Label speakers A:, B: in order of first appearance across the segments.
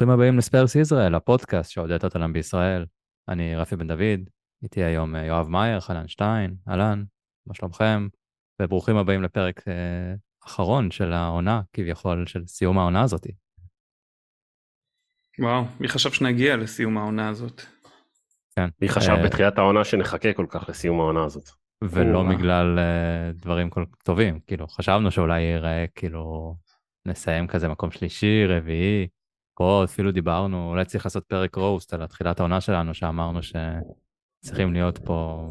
A: ברוכים הבאים לספיירס ישראל, הפודקאסט שהודית אותנו בישראל. אני רפי בן דוד, איתי היום אה, יואב מאייר, חנן שטיין, אהלן, מה שלומכם? וברוכים הבאים לפרק אה, אחרון של העונה, כביכול, של סיום העונה הזאת.
B: וואו, מי חשב שנגיע לסיום העונה הזאת?
A: כן.
C: מי חשב
A: אה,
C: בתחילת העונה שנחכה כל כך לסיום העונה הזאת?
A: ולא
B: וואו.
A: בגלל אה, דברים כל כך טובים, כאילו, חשבנו שאולי ייראה, כאילו, נסיים כזה מקום שלישי, רביעי, פה אפילו דיברנו, אולי צריך לעשות פרק רוסט על תחילת העונה שלנו, שאמרנו שצריכים להיות פה,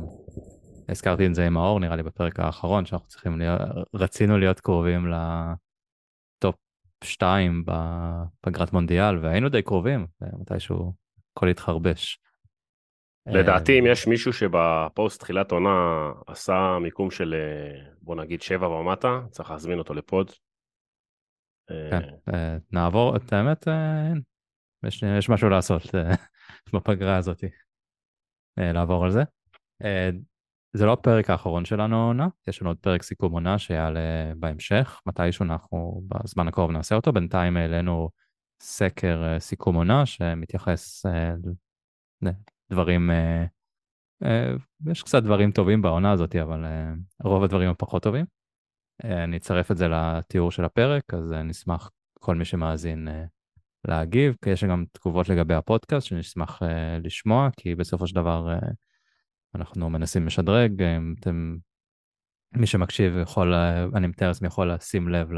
A: הזכרתי את זה עם האור, נראה לי, בפרק האחרון, שאנחנו צריכים להיות, רצינו להיות קרובים לטופ 2 בפגרת מונדיאל, והיינו די קרובים, ומתישהו הכל התחרבש.
C: לדעתי אם יש מישהו שבפוסט תחילת עונה עשה מיקום של אה, בוא נגיד שבע ומטה, צריך להזמין אותו לפוד. אה,
A: כן, אה, נעבור, את האמת, אה, יש, יש משהו לעשות אה, בפגרה הזאת, אה, לעבור על זה. אה, זה לא הפרק האחרון שלנו העונה, יש לנו עוד פרק סיכום עונה שיעלה בהמשך, מתישהו אנחנו בזמן הקרוב נעשה אותו, בינתיים העלינו סקר אה, סיכום עונה שמתייחס אה, לדברים, אה, אה, יש קצת דברים טובים בעונה הזאת, אבל אה, רוב הדברים הפחות טובים. אה, אני אצרף את זה לתיאור של הפרק, אז אה, נשמח כל מי שמאזין אה, להגיב, יש גם תגובות לגבי הפודקאסט שנשמח לשמוע, כי בסופו של דבר אנחנו מנסים לשדרג, אם אתם, מי שמקשיב יכול, אני מתאר לעצמי יכול לשים לב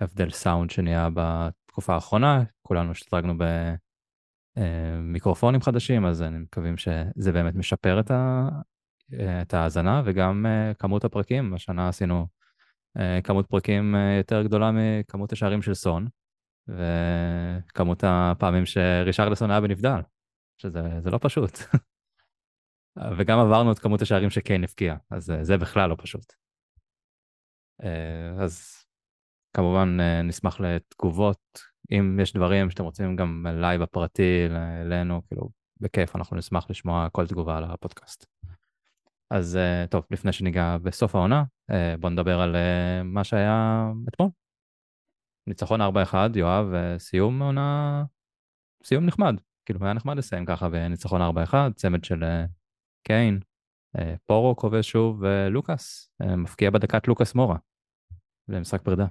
A: להבדל סאונד שנהיה בתקופה האחרונה, כולנו השתדרגנו במיקרופונים חדשים, אז אני מקווים שזה באמת משפר את, את ההאזנה וגם כמות הפרקים, השנה עשינו כמות פרקים אה, יותר גדולה מכמות השערים של סון, וכמות הפעמים שרישרלסון היה בנבדל, שזה זה לא פשוט. וגם עברנו את כמות השערים שקיין הבקיע, אז אה, זה בכלל לא פשוט. אה, אז כמובן אה, נשמח לתגובות, אם יש דברים שאתם רוצים גם אליי בפרטי, אלינו, כאילו, בכיף, אנחנו נשמח לשמוע כל תגובה על הפודקאסט. אז אה, טוב, לפני שניגע בסוף העונה, אה, בוא נדבר על אה, מה שהיה אתמול. ניצחון 4-1, יואב, אה, סיום עונה, סיום נחמד. כאילו, היה נחמד לסיים ככה בניצחון 4-1, צמד של אה, קיין, אה, פורו כובש שוב, ולוקאס, אה, מפקיע בדקת לוקאס מורה, למשחק פרידה.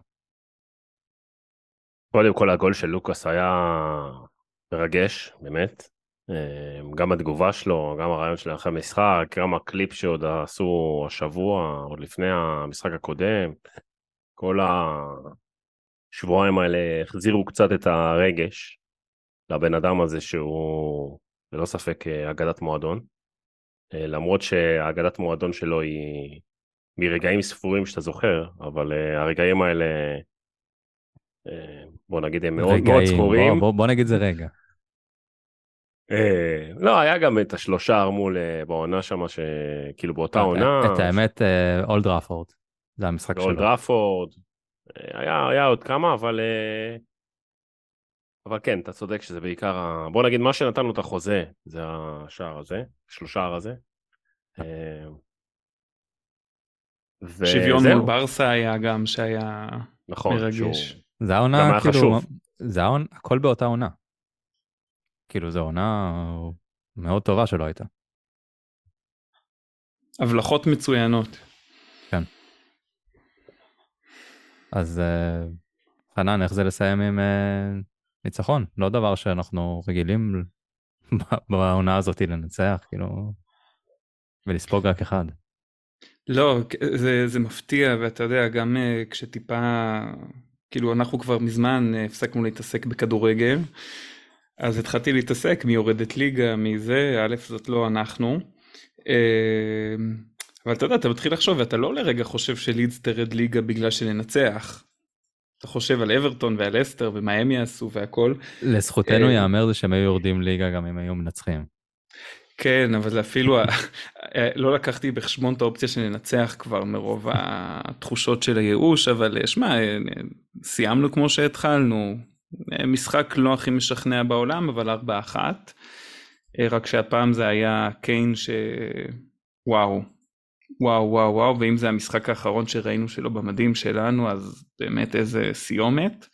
C: קודם כל הגול של לוקאס היה מרגש, באמת. אה, גם התגובה שלו, גם הרעיון שלו אחרי המשחק, גם הקליפ שעוד עשו השבוע, עוד לפני המשחק הקודם. כל השבועיים האלה החזירו קצת את הרגש לבן אדם הזה שהוא ללא ספק אה, אגדת מועדון. אה, למרות שהאגדת מועדון שלו היא מרגעים ספורים שאתה זוכר, אבל אה, הרגעים האלה, בוא נגיד, הם מאוד מאוד
A: רגעים,
C: זכורים.
A: בוא, בוא, בוא נגיד זה רגע.
C: אה, לא, היה גם את השלושה מול אה, בעונה שם, שכאילו באותה עונה.
A: את האמת, אה, אולד ראפורד, זה המשחק
C: אולד
A: שלו.
C: ראפורד, אה, היה, עוד כמה, אבל... אבל כן, אתה צודק שזה בעיקר, ה... בוא נגיד, מה שנתן לו את החוזה, זה השער הזה, שלושה הזה. אה, וזהו,
B: שוויון מול ברסה היה גם שהיה
C: נכון,
B: מרגש.
C: שהוא-
A: זה העונה, כאילו. זה העונה, הכל באותה עונה. כאילו, זו עונה מאוד טובה שלא הייתה.
B: הבלחות מצוינות.
A: אז אה, חנן, איך זה לסיים עם אה, ניצחון? לא דבר שאנחנו רגילים בעונה הזאת לנצח, כאילו, ולספוג רק אחד.
B: לא, זה, זה מפתיע, ואתה יודע, גם אה, כשטיפה, כאילו אנחנו כבר מזמן הפסקנו להתעסק בכדורגל, אז התחלתי להתעסק מי יורדת ליגה, מי זה, א', זאת לא אנחנו. אה, אבל אתה יודע, אתה מתחיל לחשוב, ואתה לא לרגע חושב שלידס תרד ליגה בגלל שננצח. אתה חושב על אברטון ועל אסטר ומה הם יעשו והכל.
A: לזכותנו
B: אה,
A: ייאמר זה שהם היו יורדים ליגה גם אם היו מנצחים.
B: כן, אבל אפילו ה- לא לקחתי בחשבון את האופציה שננצח כבר מרוב התחושות של הייאוש, אבל אה, שמע, אה, סיימנו כמו שהתחלנו. משחק לא הכי משכנע בעולם, אבל 4-1. אה, רק שהפעם זה היה קיין ש... וואו. וואו וואו וואו, ואם זה המשחק האחרון שראינו שלו במדים שלנו, אז באמת איזה סיומת.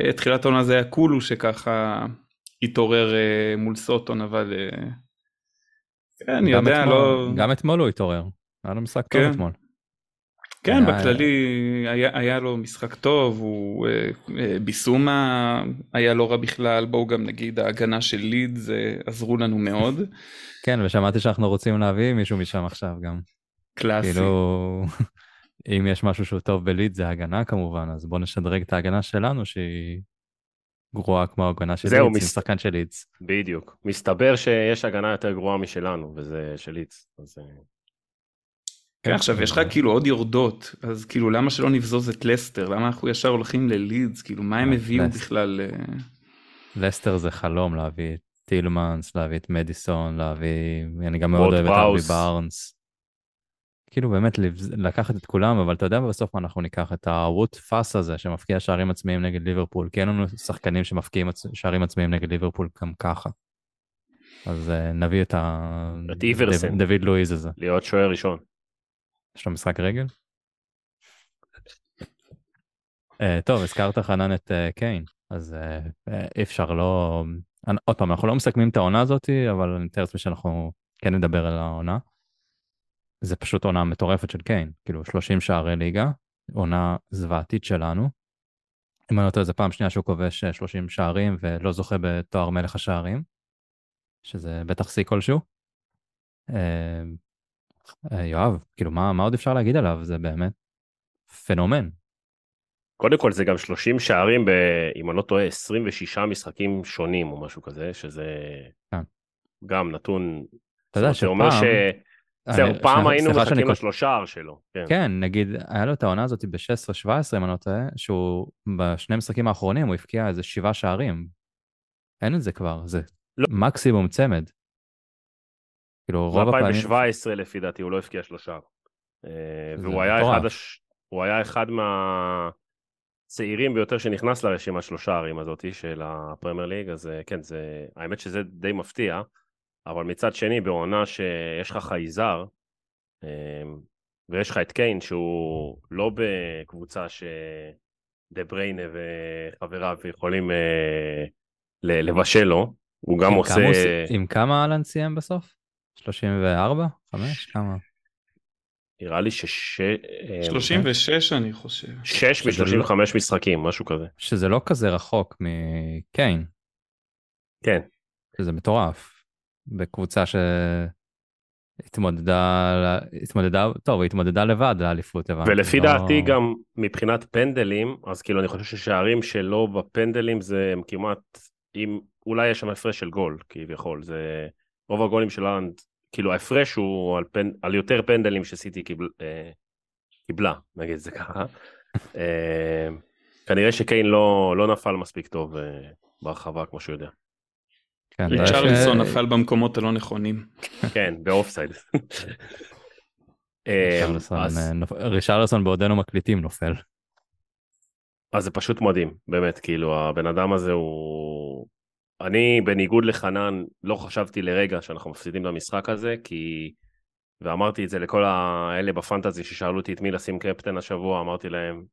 B: אה, תחילת העונה זה היה קולו שככה התעורר אה, מול סוטון, אבל כן, אני יודע,
A: אתמול-
B: לא...
A: גם אתמול הוא התעורר. היה לו משחק טוב
B: כן.
A: אתמול.
B: כן,
A: היה-
B: בכללי היה, היה לו משחק טוב, הוא אה, אה, ביסומה היה לא רע בכלל, בואו גם נגיד ההגנה של לידס אה, עזרו לנו מאוד,
A: כן, ושמעתי שאנחנו רוצים להביא מישהו משם עכשיו גם.
B: קלאסי.
A: כאילו, אם יש משהו שהוא טוב בליד זה הגנה כמובן, אז בוא נשדרג את ההגנה שלנו שהיא גרועה כמו ההגנה של לידס, עם
C: מס-
A: שחקן של לידס.
C: בדיוק. מסתבר שיש הגנה יותר גרועה משלנו, וזה של ליץ. אז אה,
B: עכשיו יש לך כאילו עוד יורדות, אז כאילו למה שלא נבזוז את לסטר, למה אנחנו ישר הולכים ללידס, כאילו מה הם
A: אה,
B: הביאו. בכלל, אה,
A: לסטר זה חלום להביא את טילמנס, להביא את מדיסון, להביא, אני גם מאוד אוהב את ארבי. בארנס. כאילו באמת לקחת את כולם, אבל אתה יודע בסוף מה אנחנו ניקח את הווט פאס הזה שמפקיע שערים עצמיים נגד ליברפול, כי אין לנו שחקנים שמפקיעים שערים עצמיים נגד ליברפול גם ככה. אז אה, נביא את ה...
C: את איברסן.
A: דוד לואיז הזה.
C: להיות שוער ראשון.
A: יש לו משחק רגל? אה, טוב, הזכרת חנן את אה, קיין, אז אה, אי אפשר לא... אני- עוד פעם, אנחנו לא מסכמים את העונה הזאת, אבל אני מתאר לעצמי שאנחנו כן נדבר על העונה. זה פשוט עונה מטורפת של קיין, כאילו 30 שערי ליגה, עונה זוועתית שלנו. אם אני לא טועה, זו פעם שנייה שהוא כובש אה, 30 שערים ולא זוכה בתואר מלך השערים, שזה בטח שיא כלשהו. אה, יואב, כאילו מה, מה עוד אפשר להגיד עליו? זה באמת פנומן.
C: קודם כל זה גם 30 שערים, ב, אם אני לא טועה, 26 משחקים שונים או משהו כזה, שזה
A: כן.
C: גם נתון,
A: אתה יודע
C: זה אומר
A: שפעם-
C: ש... זהו, פעם היינו
A: שאני
C: מחכים לשלושה שלו. כן.
A: כן, נגיד, היה לו את העונה הזאת ב-16-17, אם אני לא טועה, שהוא בשני המשחקים האחרונים הוא הבקיע איזה שבעה שערים. אין את זה כבר, זה
C: לא.
A: מקסימום צמד. כאילו רוב הפעמים...
C: ב-2017 לפי דעתי הוא לא הבקיע שלושה. אה, והוא היה. אחד, הש... הוא היה אחד מהצעירים ביותר שנכנס לרשימת שלושה הערים הזאתי של הפרמייר ליג, אז אה, כן, זה... האמת שזה די מפתיע, אבל מצד שני, בעונה שיש לך חייזר, אה, ויש לך את קיין שהוא לא בקבוצה שדה בריינה וחבריו יכולים אה, לבשל לו, הוא גם עושה...
A: עם כמה אהלן סיים בסוף? 34? 5? כמה?
C: נראה לי שש... אה,
B: 36 אני חושב.
C: שש
A: שזה
C: מ-35 משחקים, משהו כזה.
A: שזה לא כזה רחוק מקיין,
C: כן,
A: שזה מטורף. בקבוצה שהתמודדה, התמודדה, טוב, התמודדה לבד לאליפות, הבנתי.
C: ולפי
A: לא-
C: דעתי גם מבחינת פנדלים, אז כאילו אני חושב ששערים שלא בפנדלים זה הם כמעט, אם אולי יש שם הפרש של גול כביכול, זה רוב הגולים של אהלנד, כאילו ההפרש הוא על, פנ, על יותר פנדלים שסיטי קיבל, אה, קיבלה, נגיד זה ככה. אה, כנראה שקיין לא, לא נפל מספיק טוב אה, ברחבה כמו שהוא יודע.
A: כן,
B: ריצ'רליסון
A: ש-
B: נפל במקומות הלא נכונים.
C: כן, באופסייד.
A: ריצ'רלסון בעודנו מקליטים נופל.
C: אז זה פשוט מדהים, באמת, כאילו הבן אדם הזה הוא... אני בניגוד לחנן לא חשבתי לרגע שאנחנו מפסידים למשחק הזה, כי... ואמרתי את זה לכל האלה ב fantasy ששאלו אותי את מי לשים קפטן השבוע, אמרתי להם,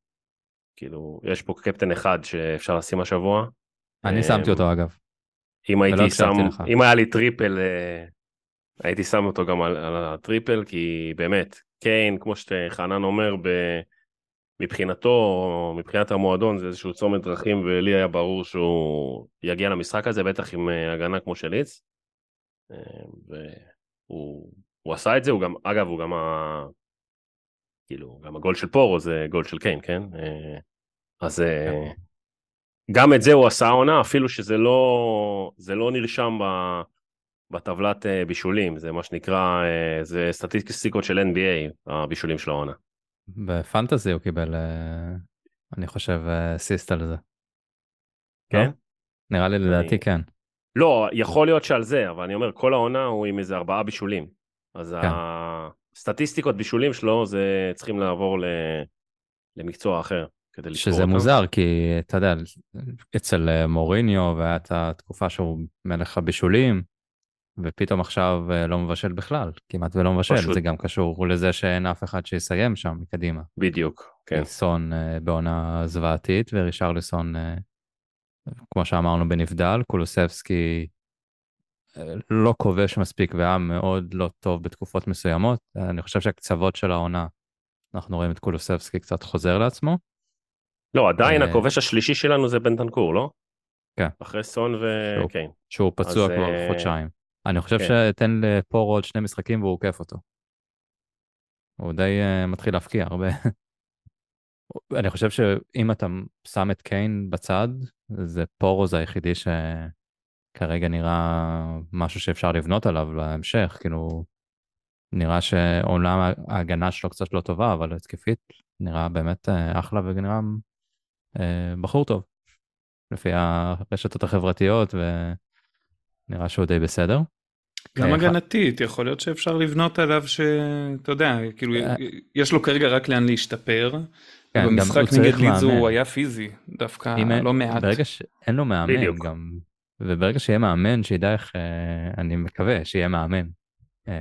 C: כאילו, יש פה קפטן אחד שאפשר לשים השבוע.
A: אני שמתי אותו אגב.
C: אם הייתי שם,
A: לך.
C: אם היה לי triple, אה, הייתי שם אותו גם על, על ה triple, כי באמת, קיין, כמו שחנן אומר, ב... מבחינתו, מבחינת המועדון, זה איזשהו צומת דרכים, ולי היה ברור שהוא יגיע למשחק הזה, בטח עם אה, הגנה כמו של ליץ. אה, והוא הוא עשה את זה, הוא גם, אגב, הוא גם ה... כאילו, גם הגול של פורו זה גול של קיין, כן? אה, אז גם את זה הוא עשה העונה, אפילו שזה לא, זה לא נרשם ב, בטבלת בישולים, זה מה שנקרא, זה סטטיסטיקות של NBA, הבישולים של העונה.
A: בפנטזי הוא קיבל, אה, אני חושב, אה, סיסט על זה.
C: כן?
A: לא? נראה לי לדעתי
C: אני-
A: כן.
C: לא, יכול להיות שעל זה, אבל אני אומר, כל העונה הוא עם איזה ארבעה בישולים. אז
A: כן.
C: הסטטיסטיקות בישולים שלו, זה צריכים לעבור ל... למקצוע אחר, כדי
A: שזה
C: אותם.
A: מוזר, כי אתה יודע, אצל אה, מוריניו והיה את התקופה שהוא מלך הבישולים, ופתאום עכשיו אה, לא מבשל בכלל, כמעט ולא מבשל,
C: פשוט.
A: זה גם קשור לזה שאין אף אחד שיסיים שם מקדימה.
C: בדיוק, כן.
A: סון אה, בעונה זוועתית ורישרליסון אה, כמו שאמרנו בנבדל, קולוסבסקי לא כובש מספיק והיה מאוד לא טוב בתקופות מסוימות. אני חושב שהקצוות של העונה, אנחנו רואים את קולוסבסקי קצת חוזר לעצמו.
C: לא, עדיין הכובש השלישי שלנו זה בנטנקור, לא?
A: כן.
C: אחרי סון וקיין.
A: שהוא פצוע כבר חודשיים. אני חושב
C: כן.
A: שתן לפורו עוד שני משחקים והוא עוקף אותו. הוא די uh, מתחיל להפקיע הרבה. אני חושב שאם אתה שם את קיין בצד, זה פורו זה היחידי שכרגע נראה משהו שאפשר לבנות עליו להמשך, כאילו נראה שעולם ההגנה שלו קצת לא טובה, אבל התקפית נראה באמת אה, אחלה ונראה אה, בחור טוב, לפי הרשתות החברתיות, ונראה שהוא די בסדר.
B: גם
A: אה,
B: הגנתית, יכול להיות שאפשר לבנות עליו שאתה יודע, כאילו
A: אה.
B: יש לו כרגע רק לאן להשתפר.
A: כן,
B: במשחק נגד לידס. הוא היה פיזי, דווקא לא מעט.
A: ברגע שאין לו מאמן. גם, וברגע שיהיה מאמן שידע איך, אה, אני מקווה שיהיה מאמן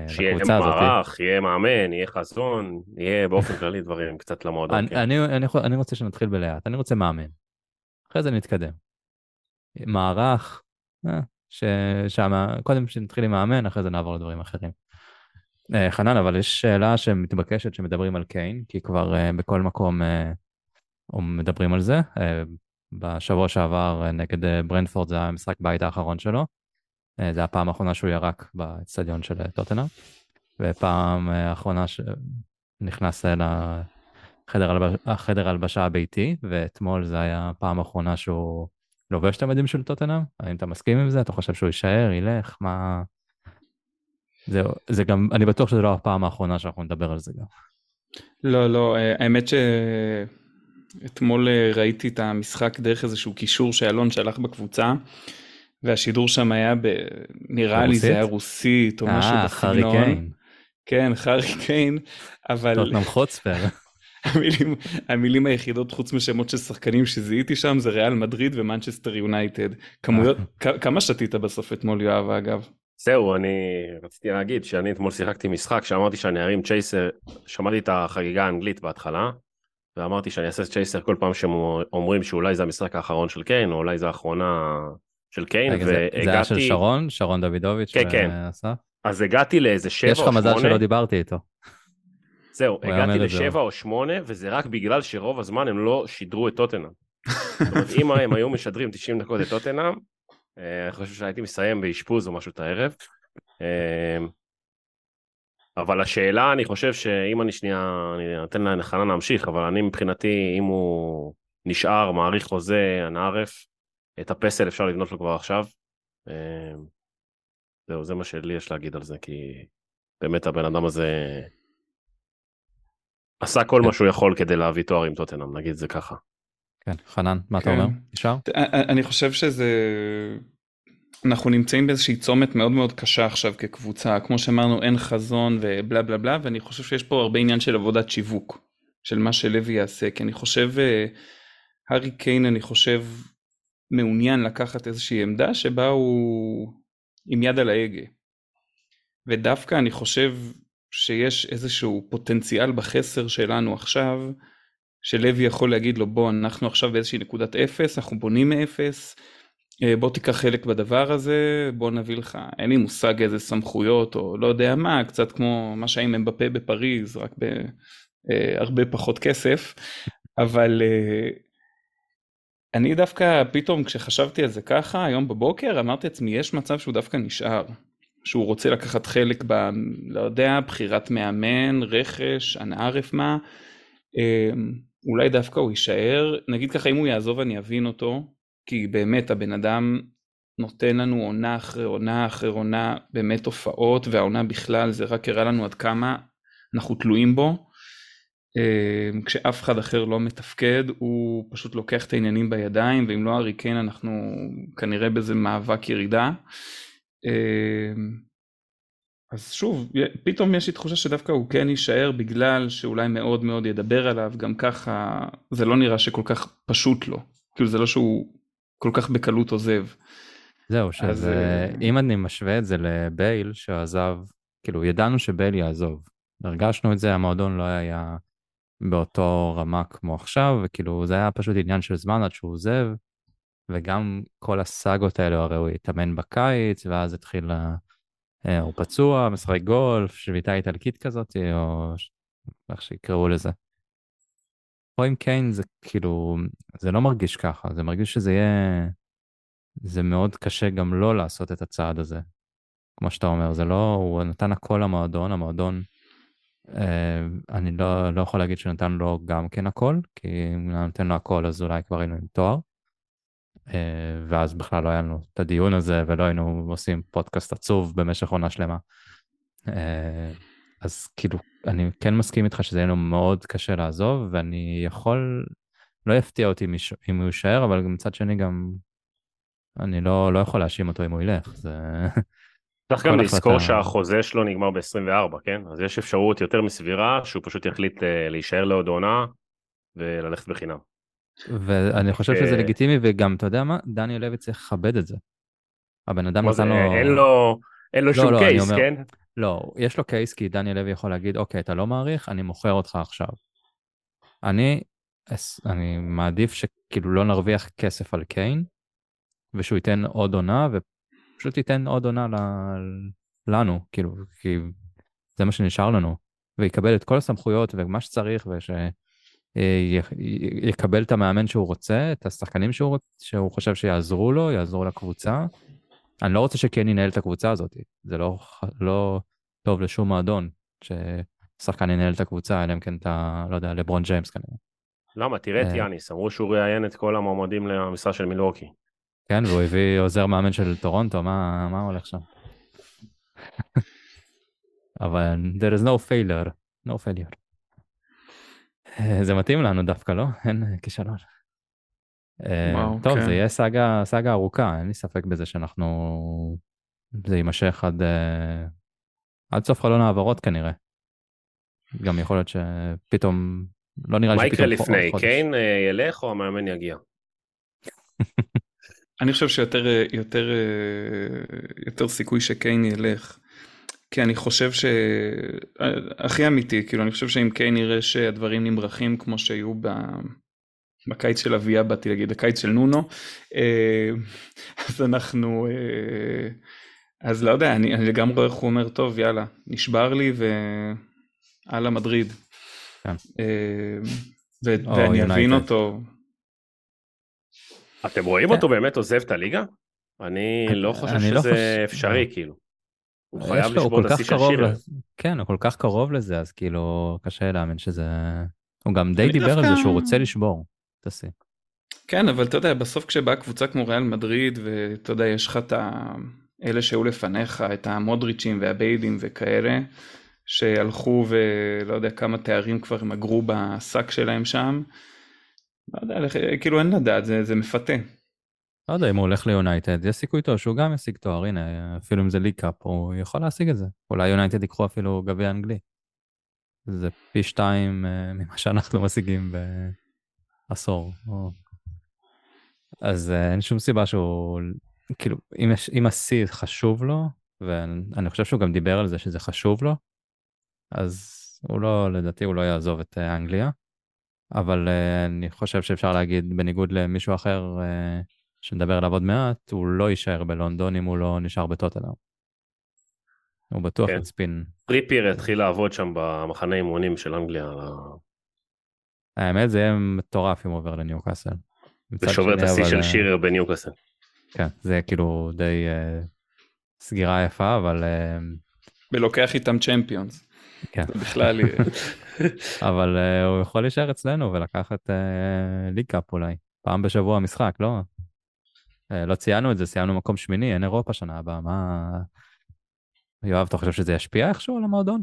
C: שיהיה. מערך, יהיה מאמן, יהיה חזון, יהיה באופן כללי דברים קצת למועדון.
A: אני,
C: כן.
A: אני, אני, אני רוצה שנתחיל בלאט, אני רוצה מאמן. אחרי זה נתקדם. מערך, אה, ש, שמה, קודם שנתחיל עם מאמן, אחרי זה נעבור לדברים אחרים. אה, חנן, אבל יש שאלה שמתבקשת שמדברים על קיין, כי כבר אה, בכל מקום אה, מדברים על זה. בשבוע שעבר נגד ברנפורד זה המשחק בית האחרון שלו. זה הפעם האחרונה שהוא ירק באצטדיון של טוטנאם. ופעם האחרונה שנכנס הלבש- החדר הלבשה הביתי, ואתמול זה היה הפעם האחרונה שהוא לובש את המדים של טוטנאם. האם אתה מסכים עם זה? אתה חושב שהוא יישאר, ילך? מה... זה, זה גם, אני בטוח שזו לא הפעם האחרונה שאנחנו נדבר על זה גם.
B: לא, לא, אה, האמת שאתמול אה, ראיתי את המשחק דרך איזשהו קישור שאלון שלח בקבוצה, והשידור שם היה, ב... נראה לי
A: ברוסית?
B: זה היה רוסית או משהו
A: אה, חרא
B: בסגנון.
A: קיין,
B: כן, חרי קיין, אבל
A: טוטנאם חוצפר.
B: המילים, המילים היחידות חוץ משמות של שחקנים שזיהיתי שם זה ריאל מדריד ומנצ'סטר יונייטד. כמויות, כ- כמה שתית בסוף אתמול יואב אגב?
C: זהו, אני רציתי להגיד שאני אתמול שיחקתי משחק שאמרתי שאני ארים צ'ייסר, שמעתי את החגיגה האנגלית בהתחלה, ואמרתי שאני אעשה צ'ייסר כל פעם שהם אומרים שאולי זה המשחק האחרון של קיין, או אולי זה האחרונה של קיין,
A: רגע, זה, זה היה של
C: והגעתי,
A: שרון, שרון דוידוביץ'
C: כן, כן.
A: ועשה?
C: אז הגעתי לאיזה שבע
A: יש לך
C: או
A: מזל
C: שמונה,
A: שלא דיברתי איתו.
C: זהו, הגעתי לשבע או שמונה, וזה רק בגלל שרוב הזמן הם לא שידרו את טוטנאם. זאת אומרת, אם הם היו משדרים 90 דקות את טוטנאם, אה, אני חושב שהייתי מסיים באשפוז או משהו את הערב. אה, אבל השאלה, אני חושב שאם אני שנייה, אני אתן לחנן להמשיך, אבל אני מבחינתי, אם הוא נשאר, מעריך חוזה, אנא ערף, את הפסל אפשר לבנות לו כבר עכשיו. אה, זהו, זה מה שלי יש להגיד על זה, כי באמת הבן אדם הזה עשה כל מה שהוא יכול כדי להביא תואר עם טוטנאם, נגיד זה ככה.
A: כן, חנן, מה אתה
B: כן.
A: אומר? נשאר?
B: אני חושב שזה... אנחנו נמצאים באיזושהי צומת מאוד מאוד קשה עכשיו כקבוצה, כמו שאמרנו אין חזון ובלה בלה בלה, ואני חושב שיש פה הרבה עניין של עבודת שיווק, של מה שלוי יעשה, כי אני חושב, אה, הארי קיין אני חושב מעוניין לקחת איזושהי עמדה שבה הוא עם יד על ההגה. ודווקא אני חושב שיש איזשהו פוטנציאל בחסר שלנו עכשיו, שלוי יכול להגיד לו בוא אנחנו עכשיו באיזושהי נקודת אפס, אנחנו בונים מאפס, אה, בוא תיקח חלק בדבר הזה, בוא נביא לך, אין לי מושג איזה סמכויות או לא יודע מה, קצת כמו מה שהיה עם אמבפה בפריז, רק בהרבה פחות כסף, אבל אה, אני דווקא פתאום כשחשבתי על זה ככה היום בבוקר אמרתי לעצמי יש מצב שהוא דווקא נשאר, שהוא רוצה לקחת חלק ב... לא יודע, בחירת מאמן, רכש, אנא ערף מה, אה, אולי דווקא הוא יישאר, נגיד ככה אם הוא יעזוב אני אבין אותו, כי באמת הבן אדם נותן לנו עונה אחרי עונה אחרי עונה באמת הופעות והעונה בכלל זה רק הראה לנו עד כמה אנחנו תלויים בו. אה, כשאף אחד אחר לא מתפקד הוא פשוט לוקח את העניינים בידיים ואם לא ארי קיין אנחנו כנראה באיזה מאבק ירידה. אה, אז שוב פתאום יש לי תחושה שדווקא הוא כן יישאר בגלל שאולי מאוד מאוד ידבר עליו גם ככה זה לא נראה שכל כך פשוט לו כאילו זה לא שהוא כל כך בקלות עוזב.
A: זהו,
B: אז,
A: שזה,
B: אה,
A: אם אני משווה את זה לבייל שעזב, כאילו ידענו שבייל יעזוב. הרגשנו את זה, המועדון לא היה באותו רמה כמו עכשיו, וכאילו זה היה פשוט עניין של זמן עד שהוא עוזב. וגם כל הסאגות האלו, הרי הוא התאמן בקיץ, ואז התחיל, אה, הוא פצוע, משחק גולף, שביתה איטלקית כזאת, או איך שיקראו לזה. פה עם קיין זה כאילו, זה לא מרגיש ככה, זה מרגיש שזה יהיה, זה מאוד קשה גם לא לעשות את הצעד הזה. כמו שאתה אומר, זה לא, הוא נתן הכל למועדון, המועדון, אה, אני לא, לא יכול להגיד שנתן לו גם כן הכל, כי אם נותן לו הכל אז אולי כבר היינו עם תואר. אה, ואז בכלל לא היה לנו את הדיון הזה ולא היינו עושים פודקאסט עצוב במשך עונה שלמה. אה, אז כאילו, אני כן מסכים איתך שזה יהיה לו מאוד קשה לעזוב, ואני יכול, לא יפתיע אותי אם הוא יישאר, אבל מצד שני גם, אני לא, לא יכול להאשים אותו אם הוא ילך, זה...
C: צריך גם לזכור שהחוזה שלו נגמר ב-24, כן? אז יש אפשרות יותר מסבירה שהוא פשוט יחליט אה, להישאר לעוד עונה וללכת בחינם.
A: ואני חושב שזה אה, לגיטימי, וגם, אתה יודע מה? דניאל לוי צריך לכבד את זה. הבן אדם נתן לו...
C: אין לו... אין לו לא, שום לא, קייס, אומר, כן?
A: לא, יש לו קייס כי דניאל לוי יכול להגיד, אוקיי, אתה לא מעריך, אני מוכר אותך עכשיו. אני, אני מעדיף שכאילו לא נרוויח כסף על קיין, ושהוא ייתן עוד עונה, ופשוט ייתן עוד עונה ל... לנו, כאילו, כי זה מה שנשאר לנו, ויקבל את כל הסמכויות ומה שצריך, ושיקבל את המאמן שהוא רוצה, את השחקנים שהוא, שהוא חושב שיעזרו לו, יעזרו לקבוצה. אני לא רוצה שקיין ינהל את הקבוצה הזאת, זה לא, לא טוב לשום מועדון ששחקן ינהל את הקבוצה, אלא אם כן אתה, לא יודע, לברון ג'יימס כנראה.
C: למה? תראה את אה. יאניס, אמרו שהוא ראיין את כל המועמדים למשרה של מילווקי.
A: כן, והוא הביא עוזר מאמן של טורונטו, מה, מה הולך שם? אבל there is no failure, no failure. אה, זה מתאים לנו דווקא, לא? אין כישלון. אה, וואו, טוב, כן. זה יהיה סאגה, סאגה ארוכה, אין לי ספק בזה שאנחנו... זה יימשך עד, עד סוף חלון העברות כנראה. גם יכול להיות שפתאום, לא נראה לי
C: שפתאום... מה יקרה לפני, קיין uh, ילך או המאמן יגיע?
B: אני חושב שיותר יותר, יותר סיכוי שקיין ילך. כי אני חושב ש... הכי אמיתי, כאילו אני חושב שאם קיין יראה שהדברים נמרחים כמו שהיו ב... בקיץ של אביה באתי להגיד הקיץ של נונו אה, אז אנחנו אה, אז לא יודע אני, אני לגמרי רואה איך הוא אומר טוב יאללה נשבר לי והלאה מדריד. כן. אה, ו- ואני אבין אותו.
C: אתם רואים אותו באמת עוזב את הליגה? אני לא חושב לא שזה אפשרי כאילו. הוא חייב לשבור את השיא של שירר.
A: כן, הוא כל כך קרוב לזה, אז כאילו קשה להאמין שזה... הוא גם די דיבר על זה שהוא רוצה לשבור. תעשה.
B: כן, אבל אתה יודע, בסוף כשבאה קבוצה כמו ריאל מדריד, ואתה יודע, יש לך את אלה שהיו לפניך, את המודריצ'ים והביילים וכאלה, שהלכו ולא יודע כמה תארים כבר הם אגרו בשק שלהם שם. לא יודע, כאילו אין לדעת, זה, זה מפתה.
A: לא יודע אם הוא הולך ליונייטד, יש סיכוי טוב שהוא גם ישיג תואר, הנה, אפילו אם זה League Cup, הוא יכול להשיג את זה. אולי יונייטד ייקחו אפילו גביע אנגלי. זה פי שתיים uh, ממה שאנחנו משיגים עשור. או... אז uh, אין שום סיבה שהוא, כאילו, אם, יש, אם השיא חשוב לו, ואני חושב שהוא גם דיבר על זה שזה חשוב לו, אז הוא לא, לדעתי הוא לא יעזוב את uh, אנגליה, אבל אני חושב שאפשר להגיד, בניגוד למישהו אחר שנדבר עליו עוד מעט, הוא לא יישאר בלונדון אם הוא לא נשאר בטוטנאם. הוא בטוח כן. יצפין.
C: טריפייר יתחיל לעבוד שם במחנה אימונים של אנגליה
A: האמת זה יהיה מטורף אם הוא עובר לניוקאסל.
C: זה שובר את השיא של שירר בניוקאסל.
A: כן, זה כאילו די uh, סגירה יפה, אבל... Uh,
B: ולוקח איתם Champions. כן. בכלל...
A: אבל uh, הוא יכול להישאר אצלנו ולקחת uh, League Cup אולי. פעם בשבוע משחק, לא? Uh, לא ציינו את זה, סיימנו מקום שמיני, אין אירופה שנה הבאה, מה... יואב, אתה חושב שזה ישפיע איכשהו על המועדון?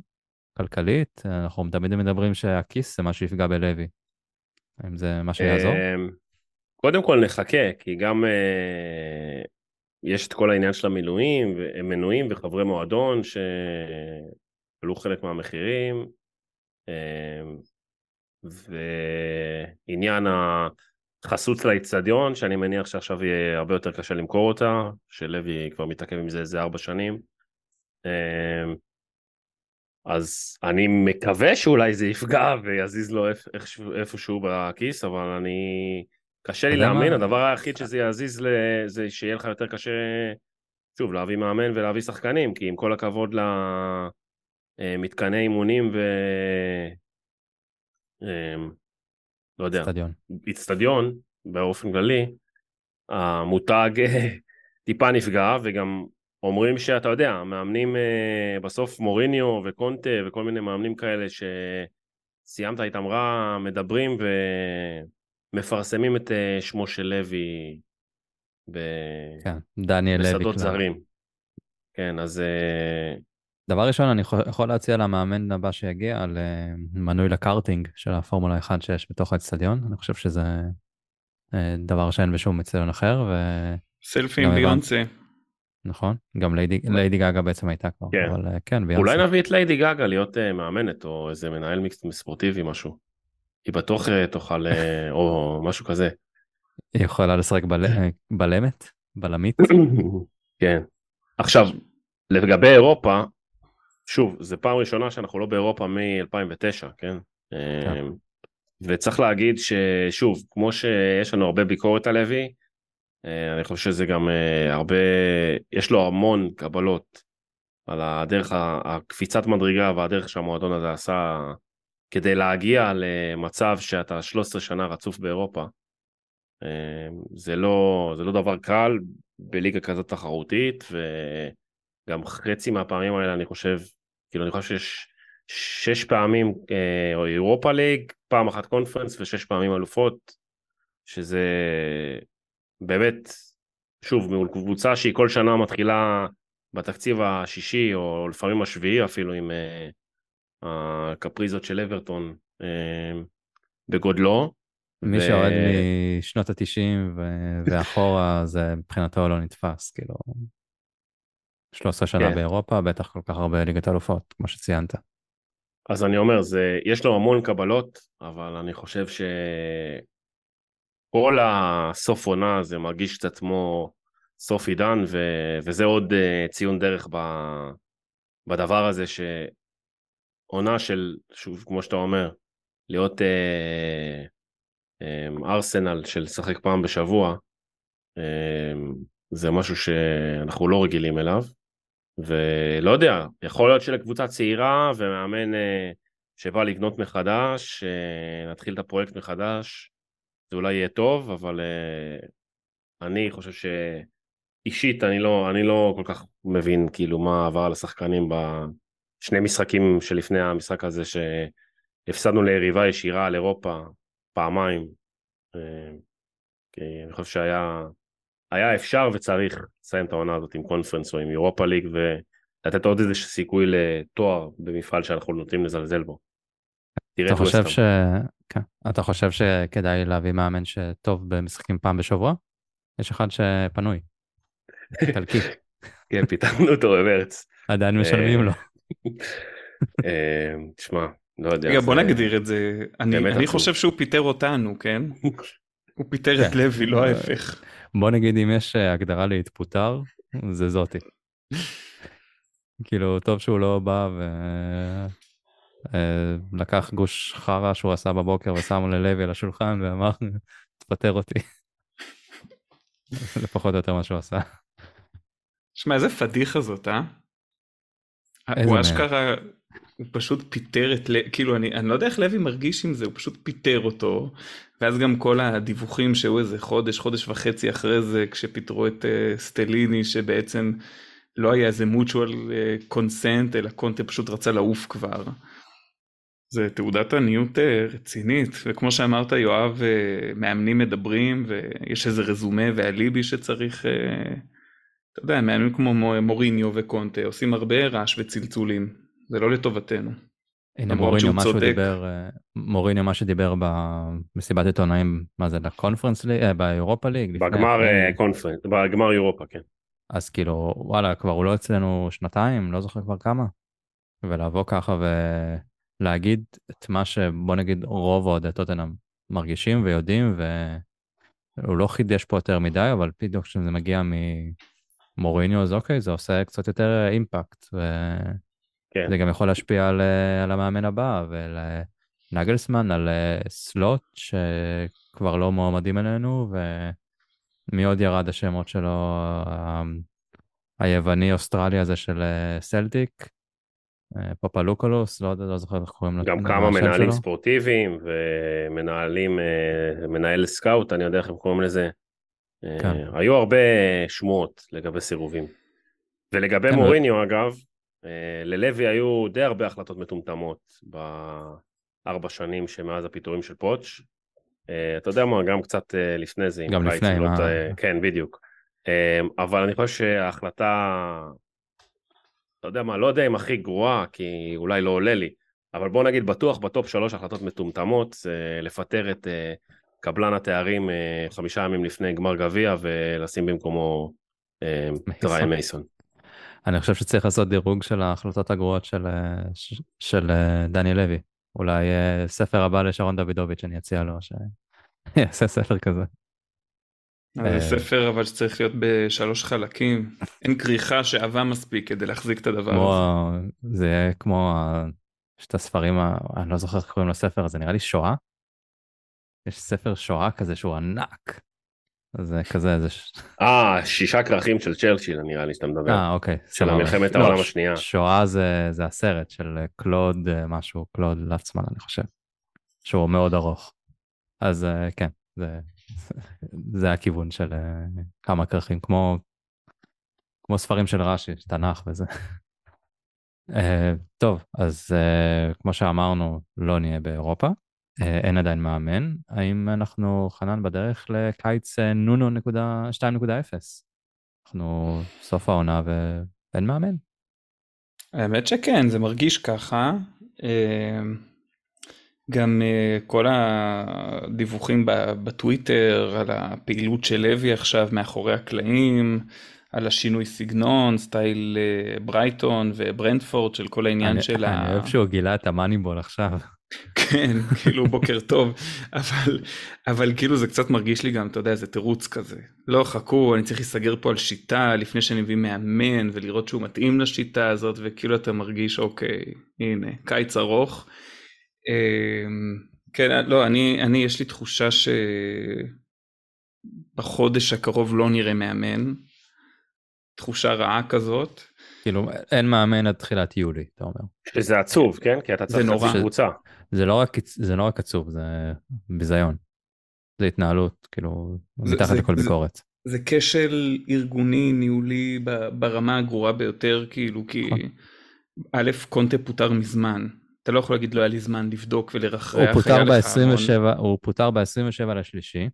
A: כלכלית? אנחנו תמיד מדברים שהכיס זה מה שיפגע בלוי. האם זה מה שיעזור? אמ,
C: קודם כל נחכה, כי גם אה, יש את כל העניין של המילואים, מנויים וחברי מועדון שעלו חלק מהמחירים, אמ, ועניין החסות לאיצטדיון, שאני מניח שעכשיו יהיה הרבה יותר קשה למכור אותה, שלוי כבר מתעכב עם זה איזה ארבע שנים. אמ, אז אני מקווה שאולי זה יפגע ויזיז לו איפשהו בכיס, אבל אני קשה לי להאמין? הדבר היחיד שזה יזיז ל... זה שיהיה לך יותר קשה, שוב, להביא מאמן ולהביא שחקנים, כי עם כל הכבוד למתקני אימונים ו... לא יודע. איצטדיון באופן כללי, המותג טיפה נפגע, וגם אומרים שאתה יודע, מאמנים אה, בסוף מוריניו וקונטה וכל מיני מאמנים כאלה שסיימת איתם רע, מדברים ומפרסמים את אה, שמו של לוי ב-
A: כן, דניאל לוי.
C: בשדות. זרים. כן, אז אה,
A: דבר ראשון, אני יכול- יכול להציע למאמן הבא שיגיע על אה, מנוי לקארטינג של הפורמולה 1 שיש בתוך האצטדיון. אני חושב שזה אה, דבר שאין בשום אצטדיון אחר,
B: סלפי
A: גם
B: עם
A: הבנתי.
B: ביונסה.
A: ונכון, גם ליידי ליידי גגה בעצם הייתה כבר,
C: כן.
A: אבל אה, כן, ביונסה.
C: אולי נביא את ליידי גגה להיות מאמנת או איזה מנהל ספורטיבי משהו. היא בטוח תוכל, אה, או משהו כזה.
A: היא יכולה לשחק בל- בלמת, בלמית.
C: כן. עכשיו, לגבי אירופה, שוב, זו פעם ראשונה שאנחנו לא באירופה מ-2009, כן?
A: כן.
C: וצריך להגיד ששוב, כמו שיש לנו הרבה ביקורת על לוי, אה, אני חושב שזה גם אה, הרבה, יש לו המון קבלות על הדרך, הקפיצת מדרגה והדרך שהמועדון הזה עשה כדי להגיע למצב שאתה 13 שנה רצוף באירופה. אה, זה לא, זה לא דבר קל בליגה כזאת תחרותית, וגם חצי מהפעמים האלה אני חושב, כאילו אני חושב שיש שש פעמים אה, או אירופה ליג, פעם אחת קונפרנס ושש פעמים אלופות, שזה באמת, שוב, מול קבוצה שהיא כל שנה מתחילה בתקציב השישי, או לפעמים השביעי אפילו, עם אה, הקפריזות של אברטון אה, בגודלו.
A: מי
C: ו-
A: שיורד משנות התשעים ואחורה, זה מבחינתו לא נתפס, כאילו. 13 שנה
C: כן.
A: באירופה, בטח כל כך הרבה ליגת אלופות, כמו שציינת.
C: אז אני אומר, זה, יש לו המון קבלות, אבל אני חושב שכל הסוף עונה הזה מרגיש את עצמו סוף עידן, ו, וזה עוד uh, ציון דרך ב, בדבר הזה, שעונה של, שוב, כמו שאתה אומר, להיות uh, um, ארסנל של לשחק פעם בשבוע, um, זה משהו שאנחנו לא רגילים אליו. ולא יודע, יכול להיות שלקבוצה צעירה ומאמן אה, שבא לבנות מחדש, אה, נתחיל את הפרויקט מחדש, זה אולי יהיה טוב, אבל אה, אני חושב שאישית אני לא, אני לא כל כך מבין כאילו מה עבר על השחקנים בשני משחקים שלפני המשחק הזה שהפסדנו ליריבה ישירה על אירופה פעמיים. אה, כי אני חושב שהיה היה אפשר וצריך לסיים את העונה הזאת עם קונפרנס או עם אירופה ליג ולתת עוד איזה סיכוי לתואר במפעל שאנחנו נוטים לזלזל בו.
A: אתה
C: את
A: חושב. ש... כן. אתה חושב שכדאי להביא מאמן שטוב במשחקים פעם בשבוע? יש אחד שפנוי, איטלקי,
C: כן, פיתחנו אותו במרץ.
A: עדיין משלמים לו.
C: אה, תשמע, לא יודע.
B: רגע, בוא נגדיר את זה. אני. חושב שהוא פיטר אותנו, כן? הוא פיטר את
A: כן.
B: לוי, לא ההפך.
A: בוא נגיד אם יש אה, הגדרה להתפוטר, זה זאתי. כאילו, טוב שהוא לא בא ולקח גוש חרא שהוא עשה בבוקר ושם ללוי על השולחן ואמר, תפטר אותי. זה פחות או יותר מה שהוא עשה.
B: שמע, איזה פדיחה זאת, אה? הוא? אשכרה, הוא פשוט פיטר את לוי, כאילו אני, אני לא יודע איך לוי מרגיש עם זה, הוא פשוט פיטר אותו, ואז גם כל הדיווחים שהוא איזה חודש, חודש וחצי אחרי זה, כשפיטרו את uh, סטליני, שבעצם לא היה איזה mutual uh, consent, אלא קונטה פשוט רצה לעוף כבר. זה תעודת עניות אה, רצינית, וכמו שאמרת יואב, אה, מאמנים מדברים, ויש איזה רזומה ואליבי שצריך, אה, אתה יודע, מאמנים כמו מו- מוריניו וקונטה עושים הרבה רעש וצלצולים, זה לא לטובתנו.
A: הנה מוריניו, מה שהוא. דיבר, אה, מוריניו, מה שדיבר במסיבת עיתונאים, מה זה, לקונפרנס ליג, אה, באירופה ליג?
C: בגמר? אה, קונפרנס, בגמר אירופה, כן.
A: אז כאילו, וואלה, כבר הוא לא אצלנו שנתיים, לא זוכר כבר כמה. ולבוא ככה ולהגיד את מה שבוא נגיד רוב אוהדי טוטנאם מרגישים ויודעים, והוא לא חידש פה יותר מדי, אבל בדיוק כשזה מגיע ממוריניו, אז אוקיי, זה עושה קצת יותר אימפקט, וזה
C: כן.
A: גם יכול להשפיע על, על המאמן הבא, נגלסמן על אה, סלוט שכבר לא מועמדים אלינו, ומי עוד ירד מהשמות שלו? ה- היווני אוסטרלי הזה של אה, סלטיק, אה, פפלוקולוס, לא לא זוכר איך קוראים לו.
C: גם
A: מה
C: כמה מנהלים
A: שלו.
C: ספורטיביים ומנהלים, אה, מנהל סקאוט, אני יודע איך הם קוראים לזה. אה,
A: כן.
C: היו הרבה שמועות לגבי סירובים. ולגבי
A: כן,
C: מוריניו אגב, אה, ללוי היו די הרבה החלטות מטומטמות בארבע שנים שמאז הפיטורים של פוטש. אה, אתה יודע מה, גם קצת אה, לפני זה,
A: גם לפני, מה-.
C: כן, בדיוק. אה, אבל אני חושב שההחלטה, אתה יודע מה, לא יודע אם הכי גרועה, כי אולי לא עולה לי, אבל בוא נגיד בטוח בטופ שלוש החלטות מטומטמות, לפטר את אה, קבלן התארים אה, חמישה ימים לפני גמר גביע ולשים במקומו אה, ריין מייסון.
A: אני חושב שצריך לעשות דירוג של ההחלטות הגרועות של, אה, ש- של אה, דני לוי. אולי אה, ספר הבא לשרון דוידוביץ', אני אציע לו שיעשה ספר כזה.
B: זה ספר אבל שצריך להיות בשלוש חלקים. אין כריכה שעבה מספיק כדי להחזיק את הדבר
A: כמו,
B: הזה.
A: זה יהיה כמו, ה- יש את הספרים, אני לא זוכר איך קוראים לספר הזה, נראה לי שואה. יש ספר שואה כזה שהוא ענק. אז זה כזה, זה... ש-
C: אה, שישה כרכים של צ'רצ'יל נראה לי שאתה מדבר.
A: אה, אוקיי.
C: של. מלחמת
A: לא,
C: העולם השנייה.
A: שואה זה, זה הסרט של אה, קלוד אה, משהו, קלוד לפצמן, אני חושב. שהוא מאוד ארוך. אז אה, כן, זה, זה הכיוון של אה, כמה כרכים, כמו, כמו ספרים של רש"י, תנ"ך וזה. אה, טוב, אז אה, כמו שאמרנו, לא נהיה באירופה, אה, אין עדיין מאמן. האם אנחנו, חנן, בדרך לקיץ אה, נונו נקודה 2.0? אנחנו סוף העונה ואין מאמן.
B: האמת שכן, זה מרגיש ככה. אה, גם אה, כל הדיווחים בטוויטר על הפעילות של לוי עכשיו מאחורי הקלעים, על השינוי סגנון, סטייל אה, ברייטון וברנטפורד של כל העניין
A: אני,
B: של
A: אני
B: ה...
A: אוהב שהוא גילה את ה Moneyball עכשיו.
B: כן, כאילו בוקר טוב, אבל, אבל כאילו זה קצת מרגיש לי גם, אתה יודע, זה תירוץ כזה. לא, חכו, אני צריך להיסגר פה על שיטה לפני שאני מביא מאמן ולראות שהוא מתאים לשיטה הזאת, וכאילו אתה מרגיש, אוקיי, הנה, קיץ ארוך. אמ, כן, לא, אני, אני, יש לי תחושה שבחודש הקרוב לא נראה מאמן. תחושה רעה כזאת.
A: כאילו, אין מאמן עד תחילת יולי, אתה אומר.
C: שזה עצוב, כן? כי אתה צריך
B: נורא.
C: חצי קבוצה.
A: זה לא רק, זה לא רק עצוב, זה ביזיון. זה התנהלות, כאילו,
B: זה-
A: מתחת
B: זה-
A: לכל
B: זה-
A: ביקורת.
B: זה כשל ארגוני ניהולי ב- ברמה הגרועה ביותר כאילו כי
A: נכון.
B: א' קונטה פוטר מזמן אתה לא יכול להגיד לא היה לי זמן לבדוק
A: הוא
B: ולרחרח
A: פוטר
B: היה לך המון.
A: ב-27, הוא פוטר ב-27 לשלישי.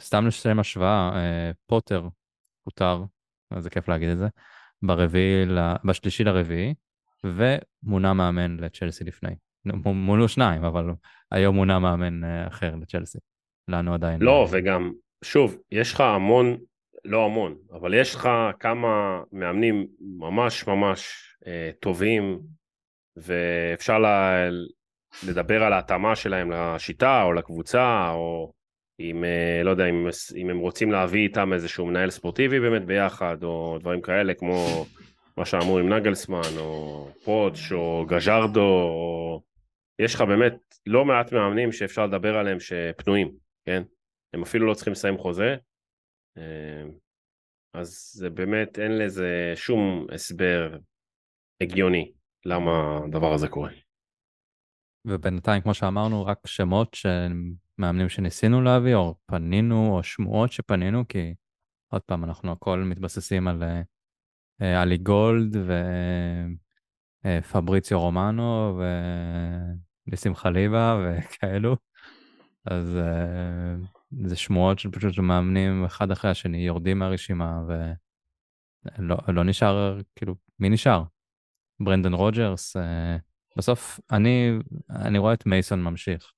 A: סתם לשם השוואה, אה, פוטר פוטר, אז זה כיף להגיד את זה, ברביעי, בשלישי לרביעי, ומונה מאמן לצ'לסי לפני. מו- מונו שניים, אבל היום מונה מאמן אה, אחר לצ'לסי. לנו עדיין...
C: לא,
A: אה,
C: וגם, שוב, יש לך המון, לא המון, אבל יש לך כמה מאמנים ממש ממש אה, טובים, ואפשר לה, לדבר על ההתאמה שלהם לשיטה או לקבוצה, או אם, אה, לא יודע, אם, אם הם רוצים להביא איתם איזשהו מנהל ספורטיבי באמת ביחד, או דברים כאלה, כמו מה שאמרו עם נגלסמן, או פוטש, או גז'רדו, או... יש לך באמת לא מעט מאמנים שאפשר לדבר עליהם שפנויים, כן? הם אפילו לא צריכים לסיים חוזה. אה, אז זה באמת, אין לזה שום הסבר הגיוני למה הדבר הזה קורה.
A: ובינתיים, כמו שאמרנו, רק שמות של מאמנים שניסינו להביא, או פנינו, או שמועות שפנינו, כי עוד פעם, אנחנו הכל מתבססים על אה, אה, עלי גולד ופבריציו רומנו וניסים חליבה וכאלו. אז אה, זה שמועות של פשוט מאמנים אחד אחרי השני יורדים מהרשימה ולא לא נשאר, כאילו, מי נשאר? ברנדן רוג'רס, אה, בסוף אני, אני רואה את מייסון ממשיך.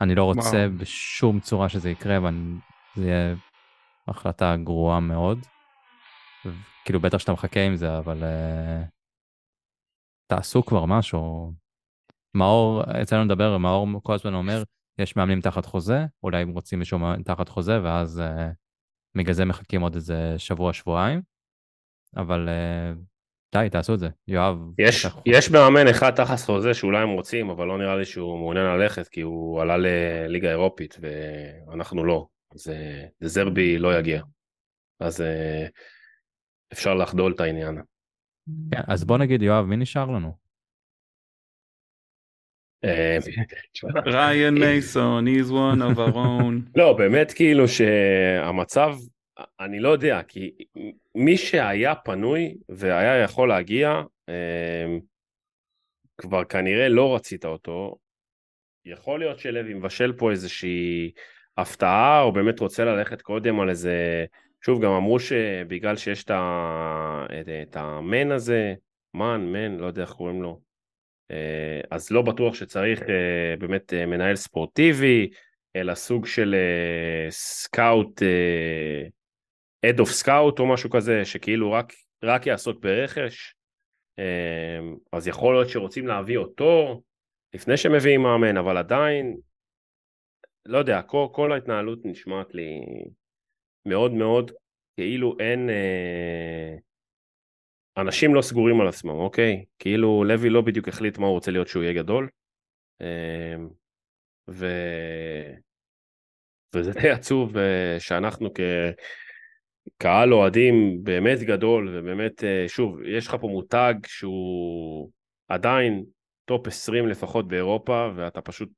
A: אני לא רוצה
B: וואו.
A: בשום צורה שזה יקרה, וזה יהיה החלטה גרועה מאוד. כאילו בטח שאתה מחכה עם זה, אבל uh, תעשו כבר משהו. מאור, אצלנו מדבר, מאור כל הזמן אומר, יש מאמנים תחת חוזה, אולי הם רוצים מישהו תחת חוזה, ואז uh, בגלל זה מחכים עוד איזה שבוע-שבועיים. אבל uh, די, תעשו את זה. יואב...
C: יש, יש מאמן אחד תחת חוזה שאולי הם רוצים, אבל לא נראה לי שהוא מעוניין ללכת, כי הוא עלה לליגה אירופית, ואנחנו לא. אז זרבי לא יגיע. אז אפשר לחדול את העניין.
A: כן, אז בוא נגיד, יואב, מי נשאר לנו?
B: ריין מייסון, he's one of our own.
C: לא, באמת כאילו שהמצב, אני לא יודע, כי מי שהיה פנוי והיה יכול להגיע, אמ, כבר כנראה לא רצית אותו. יכול להיות שלוי מבשל פה איזושהי הפתעה, או באמת רוצה ללכת קודם על איזה... שוב, גם אמרו שבגלל שיש את, המן הזה, מן, מן, לא יודע איך קוראים לו, אה, אז לא בטוח שצריך אה, באמת אה, מנהל ספורטיבי, אלא סוג של scout, head of scout או משהו כזה, שכאילו רק, רק יעסוק ברכש. אז יכול להיות שרוצים להביא אותו לפני שמביאים מאמן, אבל עדיין, לא יודע, כל, כל ההתנהלות נשמעת לי מאוד מאוד כאילו אין... אה, אנשים לא סגורים על עצמם, אוקיי? כאילו לוי לא בדיוק החליט מה הוא רוצה להיות שהוא יהיה גדול. אה, ו... וזה די עצוב אה, שאנחנו כקהל אוהדים באמת גדול, ובאמת, אה, שוב, יש לך פה מותג שהוא עדיין top 20 לפחות באירופה, ואתה פשוט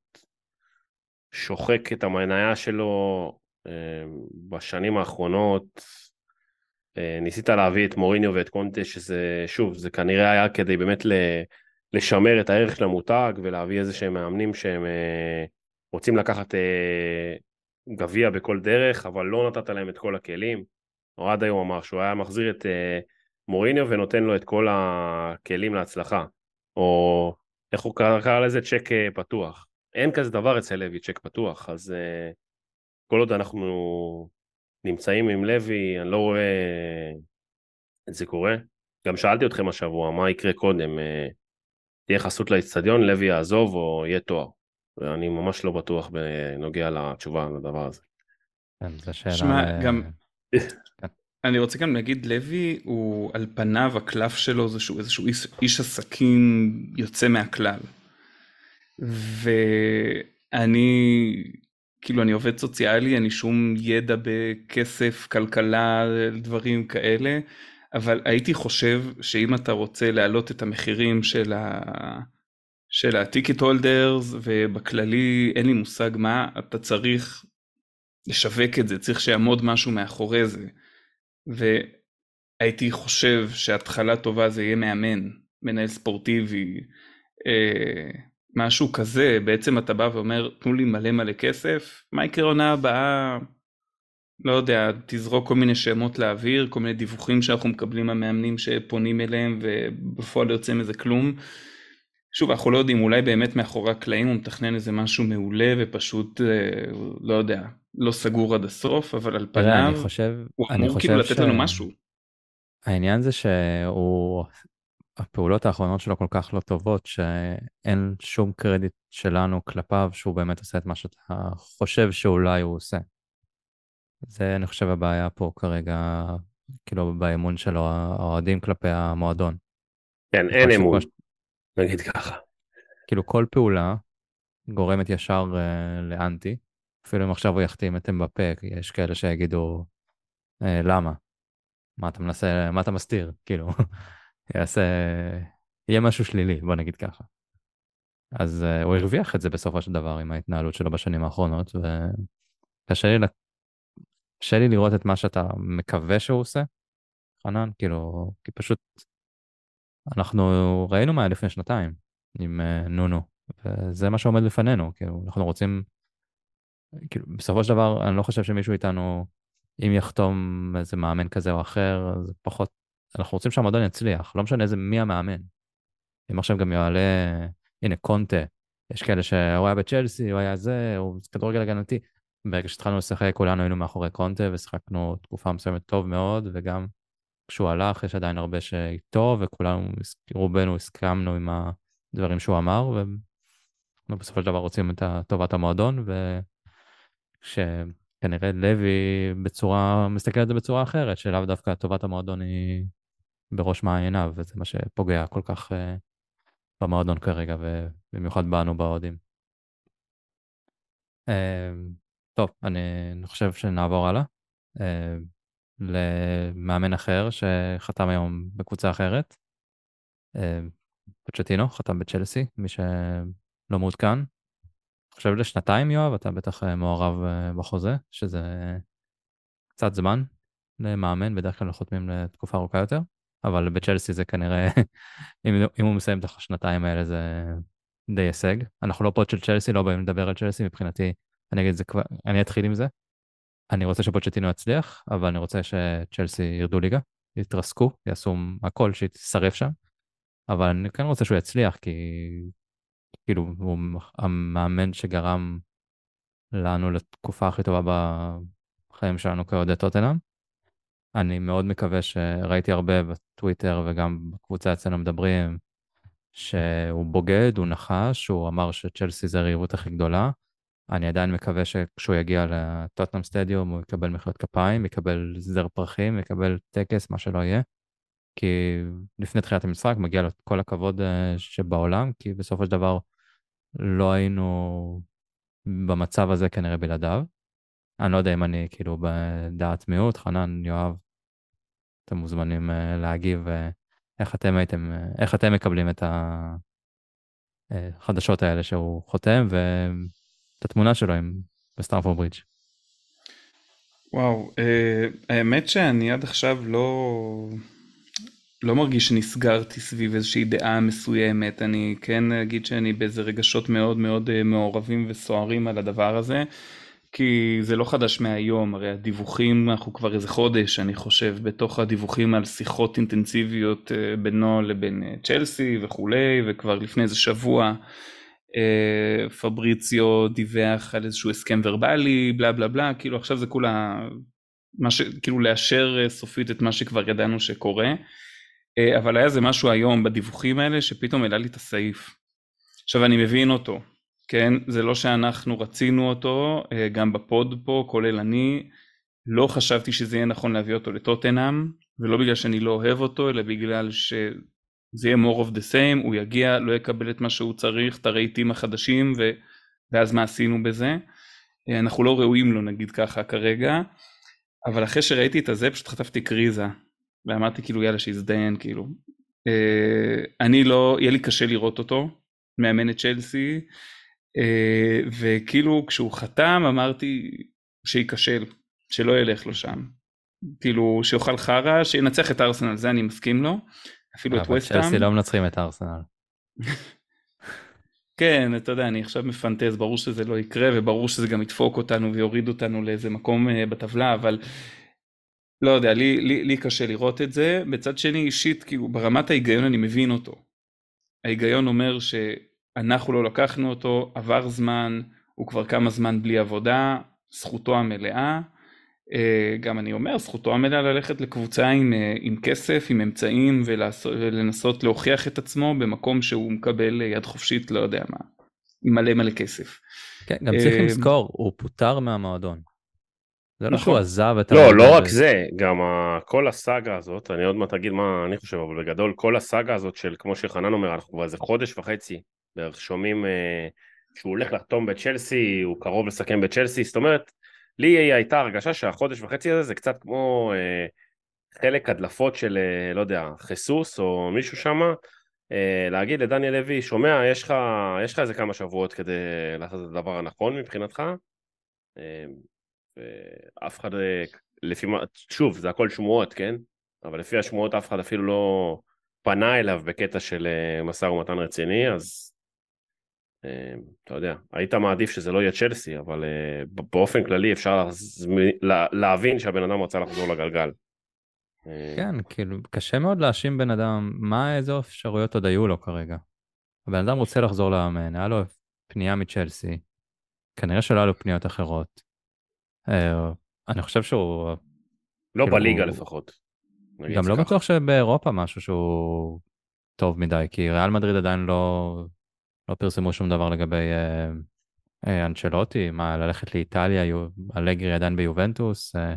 C: שוחק את המניה שלו בשנים האחרונות. ניסית להביא את מוריניו ואת קונטה, שזה, שוב, זה כנראה היה כדי באמת לשמר את הערך של המותג ולהביא איזה שהם מאמנים שהם אה, רוצים לקחת אה, גביע בכל דרך, אבל לא נתת להם את כל הכלים. אוהד היום אמר שהוא היה מחזיר את אה, מוריניו ונותן לו את כל הכלים להצלחה. או איך הוא קרא לזה? צ'ק פתוח. אין כזה דבר אצל לוי, צ'ק פתוח, אז כל עוד אנחנו נמצאים עם לוי, אני לא רואה את זה קורה. גם שאלתי אתכם השבוע, מה יקרה קודם? אה, תהיה חסות לאצטדיון, לוי יעזוב או יהיה תואר? ואני ממש לא בטוח בנוגע לתשובה לדבר הזה.
A: כן, זו שאלה...
B: שמע, גם... אני רוצה גם להגיד, לוי הוא על פניו הקלף שלו זה שהוא איזשהו איש, איש עסקים יוצא מהכלל. ואני כאילו אני עובד סוציאלי, אין לי שום ידע בכסף, כלכלה, דברים כאלה, אבל הייתי חושב שאם אתה רוצה להעלות את המחירים של ה... של הטיקט הולדרס ובכללי אין לי מושג מה אתה צריך לשווק את זה צריך שיעמוד משהו מאחורי זה. והייתי חושב שהתחלה טובה זה יהיה מאמן מנהל ספורטיבי אה, משהו כזה, בעצם אתה בא ואומר, תנו לי מלא מלא כסף, מה יקרה עונה הבאה, לא יודע, תזרוק כל מיני שמות לאוויר, כל מיני דיווחים שאנחנו מקבלים מהמאמנים שפונים אליהם ובפועל לא יוצא מזה כלום. שוב, אנחנו לא יודעים, אולי באמת מאחורי הקלעים הוא מתכנן איזה משהו מעולה ופשוט, אה, לא יודע, לא סגור עד הסוף, אבל על פניו,
A: אני חושב,
B: הוא אמור כאילו לתת לנו משהו.
A: העניין זה שהוא הפעולות האחרונות שלו כל כך לא טובות, שאין שום קרדיט שלנו כלפיו שהוא באמת עושה את מה שאתה חושב שאולי הוא עושה. זה אני חושב הבעיה פה כרגע, כאילו באמון של האוהדים כלפי המועדון.
C: כן, אין אמון, ש... נגיד ככה.
A: כאילו כל פעולה גורמת ישר uh, לאנטי, אפילו אם עכשיו הוא יחתים את אמבפה, יש כאלה שיגידו, uh, למה? מה אתה מנסה, מה אתה מסתיר? כאילו, יעשה, יהיה משהו שלילי, בוא נגיד ככה. אז uh, הוא הרוויח את זה בסופו של דבר עם ההתנהלות שלו בשנים האחרונות, וקשה לי, קשה לי לראות את מה שאתה מקווה שהוא עושה, חנן, כאילו, כי פשוט אנחנו ראינו מה היה לפני שנתיים עם uh, נונו, וזה מה שעומד בפנינו, כאילו, אנחנו רוצים, כאילו, בסופו של דבר, אני לא חושב שמישהו איתנו, אם יחתום איזה מאמן כזה או אחר, זה פחות אנחנו רוצים שהמועדון יצליח, לא משנה איזה מי המאמן. אם עכשיו גם יעלה, הנה קונטה, יש כאלה שהוא היה בצ'לסי, הוא היה זה, הוא כדורגל הגנתי. ברגע שהתחלנו לשחק כולנו היינו מאחורי קונטה ושיחקנו תקופה מסוימת טוב מאוד, וגם כשהוא הלך יש עדיין הרבה שאיתו, וכולנו, רובנו הסכמנו עם הדברים שהוא אמר, ובסופו של דבר רוצים את טובת המועדון, וכשכנראה לוי בצורה, מסתכל על זה בצורה אחרת, שלאו דווקא טובת המועדון היא בראש מעייניו, וזה מה שפוגע כל כך אה, במועדון כרגע, ובמיוחד בנו באוהדים. אה, טוב, אני חושב שנעבור הלאה. אה, למאמן אחר שחתם היום בקבוצה אחרת. פוצ'טינו חתם בצ'לסי, מי שלא מעודכן. חושב לשנתיים, יואב, אתה בטח מעורב בחוזה, שזה קצת זמן למאמן, בדרך כלל חותמים לתקופה ארוכה יותר, אבל בצ'לסי זה כנראה, אם, אם הוא מסיים את השנתיים האלה זה די הישג. אנחנו לא פוד של צ'לסי, לא באים לדבר על צ'לסי, מבחינתי, אני אגיד את זה כבר, אני אתחיל עם זה. אני רוצה שפוצ'טינו יצליח, אבל אני רוצה שצ'לסי ירדו ליגה, יתרסקו, יעשו הכל שישרף שם, אבל אני כן רוצה שהוא יצליח, כי כאילו הוא המאמן שגרם לנו לתקופה הכי טובה בחיים שלנו כאוהדי טוטנאם. אני מאוד מקווה שראיתי הרבה בטוויטר וגם בקבוצה אצלנו מדברים שהוא בוגד, הוא נחש, הוא אמר שצ'לסי זה הריבות הכי גדולה. אני עדיין מקווה שכשהוא יגיע לטוטנאם סטדיום הוא יקבל מחיאות כפיים, יקבל זר פרחים, יקבל טקס, מה שלא יהיה. כי לפני תחילת המשחק מגיע לו כל הכבוד אה, שבעולם, כי בסופו של דבר לא היינו במצב הזה כנראה בלעדיו. אני לא יודע אם אני כאילו בדעת מיעוט, חנן, יואב, אתם מוזמנים uh, להגיב uh, איך אתם הייתם, איך אתם מקבלים את החדשות האלה שהוא חותם ואת התמונה שלו עם בסטארפור ברידג'.
B: וואו, האמת שאני עד עכשיו לא, לא מרגיש שנסגרתי סביב איזושהי דעה מסוימת, אני כן אגיד שאני באיזה רגשות מאוד מאוד מעורבים וסוערים על הדבר הזה. כי זה לא חדש מהיום, הרי הדיווחים, אנחנו כבר איזה חודש, אני חושב, בתוך הדיווחים על שיחות אינטנסיביות אה, בינו לבין אה, צ'לסי וכולי, וכבר לפני איזה שבוע אה, פבריציו דיווח על איזשהו הסכם ורבלי, בלה בלה בלה, כאילו עכשיו זה כולה, מה כאילו לאשר סופית את מה שכבר ידענו שקורה, אבל היה איזה משהו היום בדיווחים האלה שפתאום העלה לי את הסעיף. עכשיו אני מבין אותו, כן, זה לא שאנחנו רצינו אותו, אה, גם בפוד פה, כולל אני, לא חשבתי שזה יהיה נכון להביא אותו לטוטנאם, ולא בגלל שאני לא אוהב אותו, אלא בגלל שזה יהיה more of the same, הוא יגיע, לא יקבל את מה שהוא צריך, את הרהיטים החדשים, ו... ואז מה עשינו בזה? אה, אנחנו לא ראויים לו נגיד ככה כרגע, אבל אחרי שראיתי את הזה פשוט חטפתי קריזה, ואמרתי כאילו יאללה שיזדיין כאילו. אה, אני לא, יהיה לי קשה לראות אותו, מאמן את צ'לסי, אה, וכאילו כשהוא חתם אמרתי שייכשל, שלא ילך לו שם. כאילו שיאכל חרא, שינצח את ארסנל, זה אני מסכים לו. אפילו את ווסטהאם.
A: אבל צ'לסי לא מנצחים את ארסנל.
B: כן, אתה יודע, אני עכשיו מפנטז, ברור שזה לא יקרה וברור שזה גם ידפוק אותנו ויוריד אותנו לאיזה מקום אה, בטבלה, אבל לא יודע, לי, לי, לי קשה לראות את זה. בצד שני, אישית, כאילו, ברמת ההיגיון אני מבין אותו. ההיגיון אומר ש... אנחנו לא לקחנו אותו, עבר זמן, הוא כבר כמה זמן בלי עבודה, זכותו המלאה. אה, גם אני אומר, זכותו המלאה ללכת לקבוצה עם, אה, עם כסף, עם אמצעים ולעשות, ולנסות להוכיח את עצמו במקום שהוא מקבל יד חופשית, לא יודע מה, עם מלא מלא כסף.
A: כן, גם צריך אה, לזכור, הוא פוטר מהמועדון. זה לא שהוא נכון. עזב את...
C: לא, לא רק זה, גם כל הסאגה הזאת, אני עוד מעט אגיד מה אני חושב, אבל בגדול כל הסאגה הזאת של, כמו שחנן אומר, אנחנו כבר איזה חודש וחצי בערך שומעים אה, שהוא הולך לחתום בצ'לסי, הוא קרוב לסכם בצ'לסי, זאת אומרת, לי הייתה הרגשה שהחודש וחצי הזה זה קצת כמו אה, חלק הדלפות של, אה, לא יודע, חיסוס או מישהו שמה, אה, להגיד לדניאל לוי, שומע, יש לך, יש לך איזה כמה שבועות כדי לעשות את הדבר הנכון מבחינתך, אה, ואף אחד, אה, לפי מה, שוב, זה הכל שמועות, כן? אבל לפי השמועות אף אחד אפילו לא פנה אליו בקטע של אה, משא ומתן רציני, אז אה, אתה יודע, היית מעדיף שזה לא יהיה צ'לסי, אבל באופן כללי אפשר להבין שהבן אדם רצה לחזור לגלגל.
A: כן, כאילו, קשה מאוד להאשים בן אדם, מה איזה אפשרויות עוד היו לו כרגע. הבן אדם רוצה לחזור לאמן, היה לו פנייה מצ'לסי, כנראה שלא היה לו פניות אחרות. אני חושב שהוא...
C: לא כאילו, בליגה לפחות.
A: גם לא בטוח שבאירופה משהו שהוא טוב מדי, כי ריאל מדריד עדיין לא, לא פרסמו שום דבר לגבי אה, אה, אנצ'לוטי, מה, ללכת לאיטליה, יו, אלגרי עדיין ביובנטוס, אה,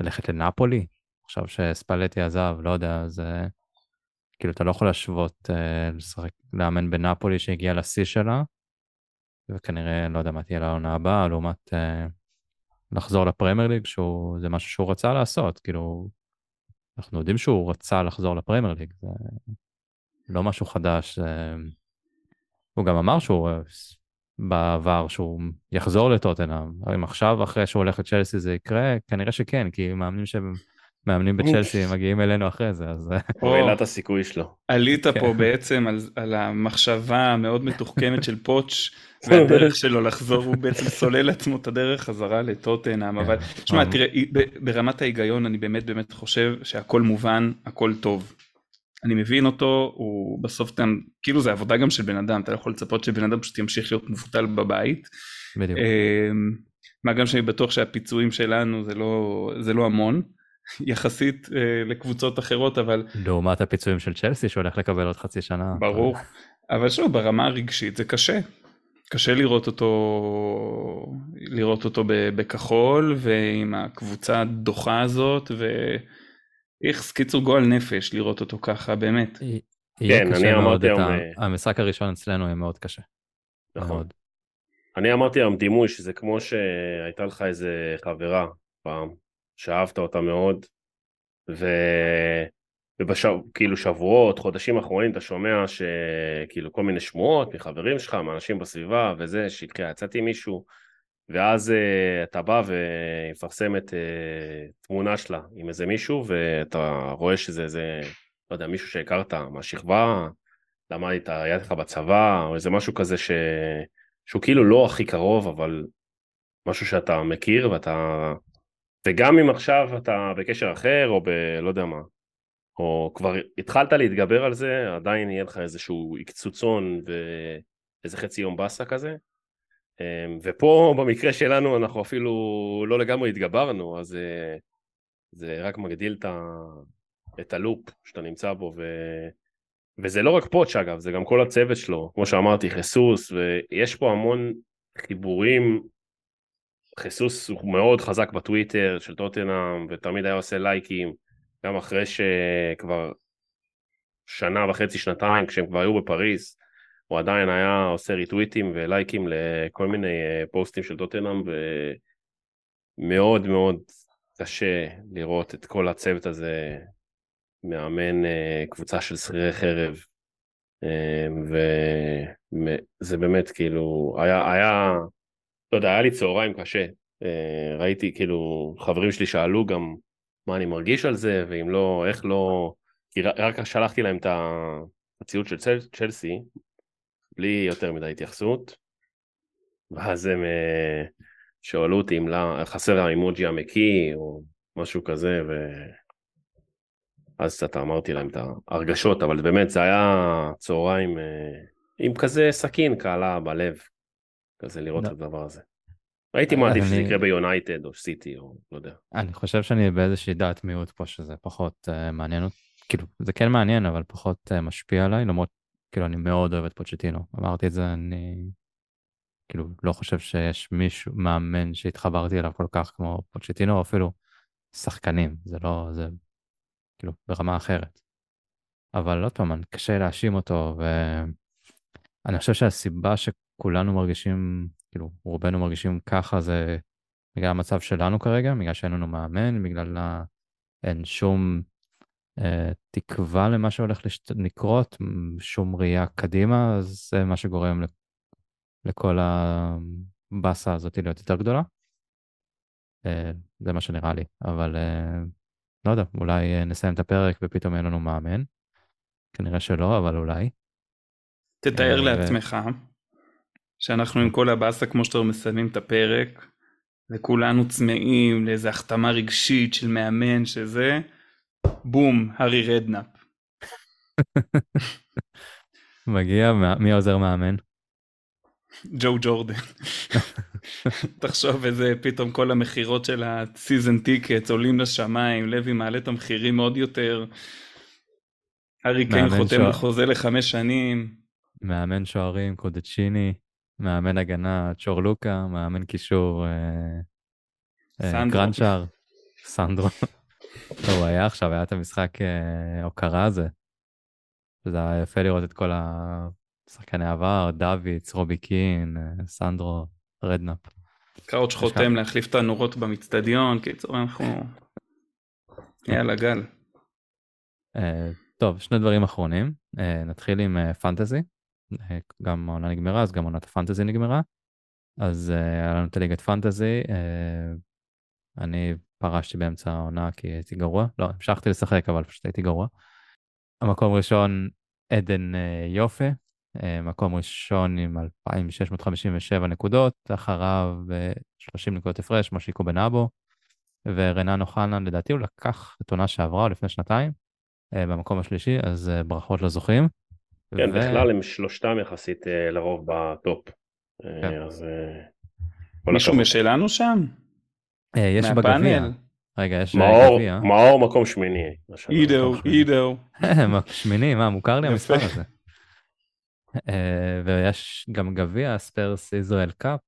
A: ללכת לנפולי, עכשיו שספלטי עזב, לא יודע, אז... אה, כאילו אתה לא יכול להשוות, אה, לשחק, לאמן בנפולי שהגיע לשיא שלה, וכנראה, לא יודע מה תהיה לעונה הבאה, לעומת אה, לחזור לפרמייר ליג, שזה משהו שהוא רצה לעשות, כאילו, אנחנו יודעים שהוא רצה לחזור לפרמייר ליג, זה לא משהו חדש. זה... הוא גם אמר שהוא בעבר שהוא יחזור לטוטנאם, אם עכשיו אחרי שהוא הולך לצ'לסי זה יקרה, כנראה שכן, כי מאמנים שהם מאמנים בצ'לסי מגיעים אלינו אחרי זה, אז...
C: הוא העלה את הסיכוי שלו.
B: עלית פה
A: כן.
B: בעצם על, על המחשבה המאוד מתוחכמת של פוטש והדרך שלו לחזור, הוא בעצם סולל לעצמו את הדרך חזרה לטוטנאם, אבל שמע,
A: כן.
B: תראה, ברמת ההיגיון אני באמת באמת חושב שהכל מובן, הכל טוב. אני מבין אותו, הוא בסוף גם, כאילו זה עבודה גם של בן אדם, אתה לא יכול לצפות שבן אדם פשוט ימשיך להיות מובטל בבית.
A: בדיוק.
B: אמ, מה גם שאני בטוח שהפיצויים שלנו זה לא, זה לא המון, יחסית אה, לקבוצות אחרות, אבל
A: לעומת הפיצויים של צ'לסי שהולך לקבל עוד חצי שנה.
B: ברור. אבל שוב, ברמה הרגשית זה קשה. קשה לראות אותו, לראות אותו בכחול ועם הקבוצה הדוחה הזאת ואיכס קיצור גועל נפש לראות אותו ככה באמת.
A: יהיה
C: כן,
A: קשה
C: אני
A: מאוד
C: אמרתי. היום, אה,
A: המשחק הראשון אצלנו יהיה מאוד קשה.
C: נכון.
A: מאוד.
C: אני אמרתי היום דימוי שזה כמו שהייתה לך איזה חברה פעם, שאהבת אותה מאוד, ו... ובשב... כאילו שבועות, חודשים אחרונים אתה שומע שכאילו כל מיני שמועות מחברים שלך, מאנשים בסביבה וזה, שהתחילה, יצאתי עם מישהו, ואז uh, אתה בא ומפרסמת uh, תמונה שלה עם איזה מישהו, ואתה רואה שזה איזה, לא יודע, מישהו שהכרת מהשכבה, למד איתה, היה לך בצבא, או איזה משהו כזה ש... שהוא כאילו לא הכי קרוב, אבל משהו שאתה מכיר ואתה... וגם אם עכשיו אתה בקשר אחר, או ב... לא יודע מה, או כבר התחלת להתגבר על זה, עדיין יהיה לך איזשהו קצוצון ואיזה חצי יום באסה כזה. אמ, ופה במקרה שלנו אנחנו אפילו לא לגמרי התגברנו, אז אה, זה רק מגדיל את, ה... את הלופ שאתה נמצא בו, ו... וזה לא רק פוטש אגב, זה גם כל הצוות שלו, כמו שאמרתי, חיסוס, ויש פה המון חיבורים. חיסוס הוא מאוד חזק בטוויטר של טוטנאם, ותמיד היה עושה לייקים, גם אחרי שכבר שנה וחצי, שנתיים, כשהם כבר היו בפריז, הוא עדיין היה עושה ריטוויטים ולייקים לכל מיני אה, פוסטים של טוטנאם, ומאוד מאוד קשה לראות את כל הצוות הזה מאמן אה, קבוצה של שכירי חרב, אה, וזה באמת כאילו, היה, היה, לא יודע, היה לי צהריים קשה, אה, ראיתי כאילו, חברים שלי שאלו גם מה אני מרגיש על זה, ואם לא, איך לא, כי רק שלחתי להם את הציוד של צל, צ'לסי, בלי יותר מדי התייחסות, ואז הם אה, שאלו אותי אם לא, חסר האימוג'י המקיא, או משהו כזה, ו... אז קצת אמרתי להם את ההרגשות, אבל באמת זה היה צהריים אה, עם כזה סכין קלה בלב, כזה לראות. את הדבר הזה. הייתי מעדיף שזה יקרה ביונייטד או סיטי או לא יודע.
A: אני חושב שאני באיזושהי דעת מיעוט פה, שזה פחות uh, מעניין אותי, כאילו, זה כן מעניין, אבל פחות uh, משפיע עליי, למרות, כאילו, אני מאוד אוהב את פוצ'טינו. אמרתי את זה, אני כאילו לא חושב שיש מישהו, מאמן שהתחברתי אליו כל כך כמו פוצ'טינו, או אפילו שחקנים, זה לא, זה כאילו ברמה אחרת. אבל עוד פעם, קשה להאשים אותו, ואני חושב שהסיבה שכולנו מרגישים, כאילו, רובנו מרגישים ככה, זה בגלל המצב שלנו כרגע, בגלל שאין לנו מאמן, בגלל ה... אין שום אה, תקווה למה שהולך לשת... לקרות, שום ראייה קדימה, אז זה מה שגורם ל... לכל הבאסה הזאת להיות יותר גדולה. אה, זה מה שנראה לי, אבל אה, לא יודע, אולי אה, נסיים את הפרק ופתאום יהיה לנו מאמן. כנראה שלא, אבל אולי.
B: תתאר
A: אה,
B: לעצמך שאנחנו עם כל הבאסה כמו שאתה מסיימים את הפרק וכולנו צמאים לאיזה החתמה רגשית של מאמן שזה בום הארי רדנאפ
A: מגיע, מי עוזר מאמן?
B: ג'ו ג'ורדן. תחשוב איזה פתאום כל המכירות של ה season tickets עולים לשמיים לוי מעלה את המחירים עוד יותר. הארי קיין חותם על חוזה לחמש שנים.
A: מאמן שוערים קודיצ'יני, מאמן הגנה צ'ורלוקה, מאמן קישור אה, אה,
B: סנדרו.
A: קרנצ'אר, סנדרו. לא, הוא היה עכשיו, היה את המשחק אה, הוקרה הזה. זה היה יפה לראות את כל השחקני העבר, דוידס, רובי קין, סנדרו, רדנאפ.
B: קראוץ' חותם להחליף את הנורות באצטדיון, קיצור אנחנו... יאללה גל.
A: טוב, שני דברים אחרונים. נתחיל עם fantasy. Uh, גם העונה נגמרה, אז גם עונת ה fantasy נגמרה. אז uh, היה לנו את הליגת פנטזי. Uh, אני פרשתי באמצע העונה כי הייתי גרוע. לא, המשכתי לשחק, אבל פשוט הייתי גרוע. המקום ראשון, עדן. Uh, מקום ראשון עם 2,657 נקודות, אחריו uh, 30 נקודות הפרש, מושיקו בן אבו. ורנן אוחנה, לדעתי הוא לקח את עונה שעברה, לפני שנתיים, אה, במקום השלישי, אז אה, ברכות לזוכים.
C: כן, ו... בכלל הם שלושתם יחסית אה, לרוב בטופ. כן. אז...
B: מישהו משלנו שם?
A: יש בגביע. רגע, יש גביע.
C: מאור מקום שמיני.
B: אידו, אידו.
A: שמיני, מה, מוכר לי המספר הזה. ויש גם גביע, Spurs Israel Cup,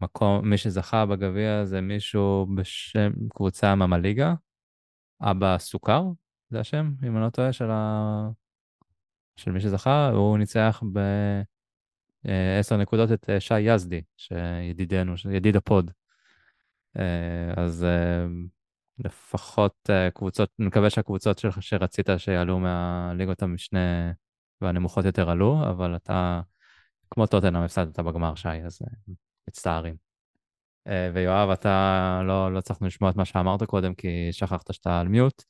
A: מקום, מי שזכה בגביע זה מישהו בשם קבוצה ממליגה, אבא סוכר, זה השם, אם אני לא טועה, של, ה... של מי שזכה, הוא ניצח בעשר נקודות את אה, שי יזדי, שידידנו, ידיד הפוד. אה, אז אה, לפחות קבוצות, אני מקווה שהקבוצות שלך שרצית שיעלו מהליגות המשנה והנמוכות יותר עלו, אבל אתה, כמו טוטנאם, הפסדת בגמר שי, אז מצטערים. אה, ויואב, אתה לא, לא צריך לשמוע את מה שאמרת קודם, כי שכחת שאתה על מיוט,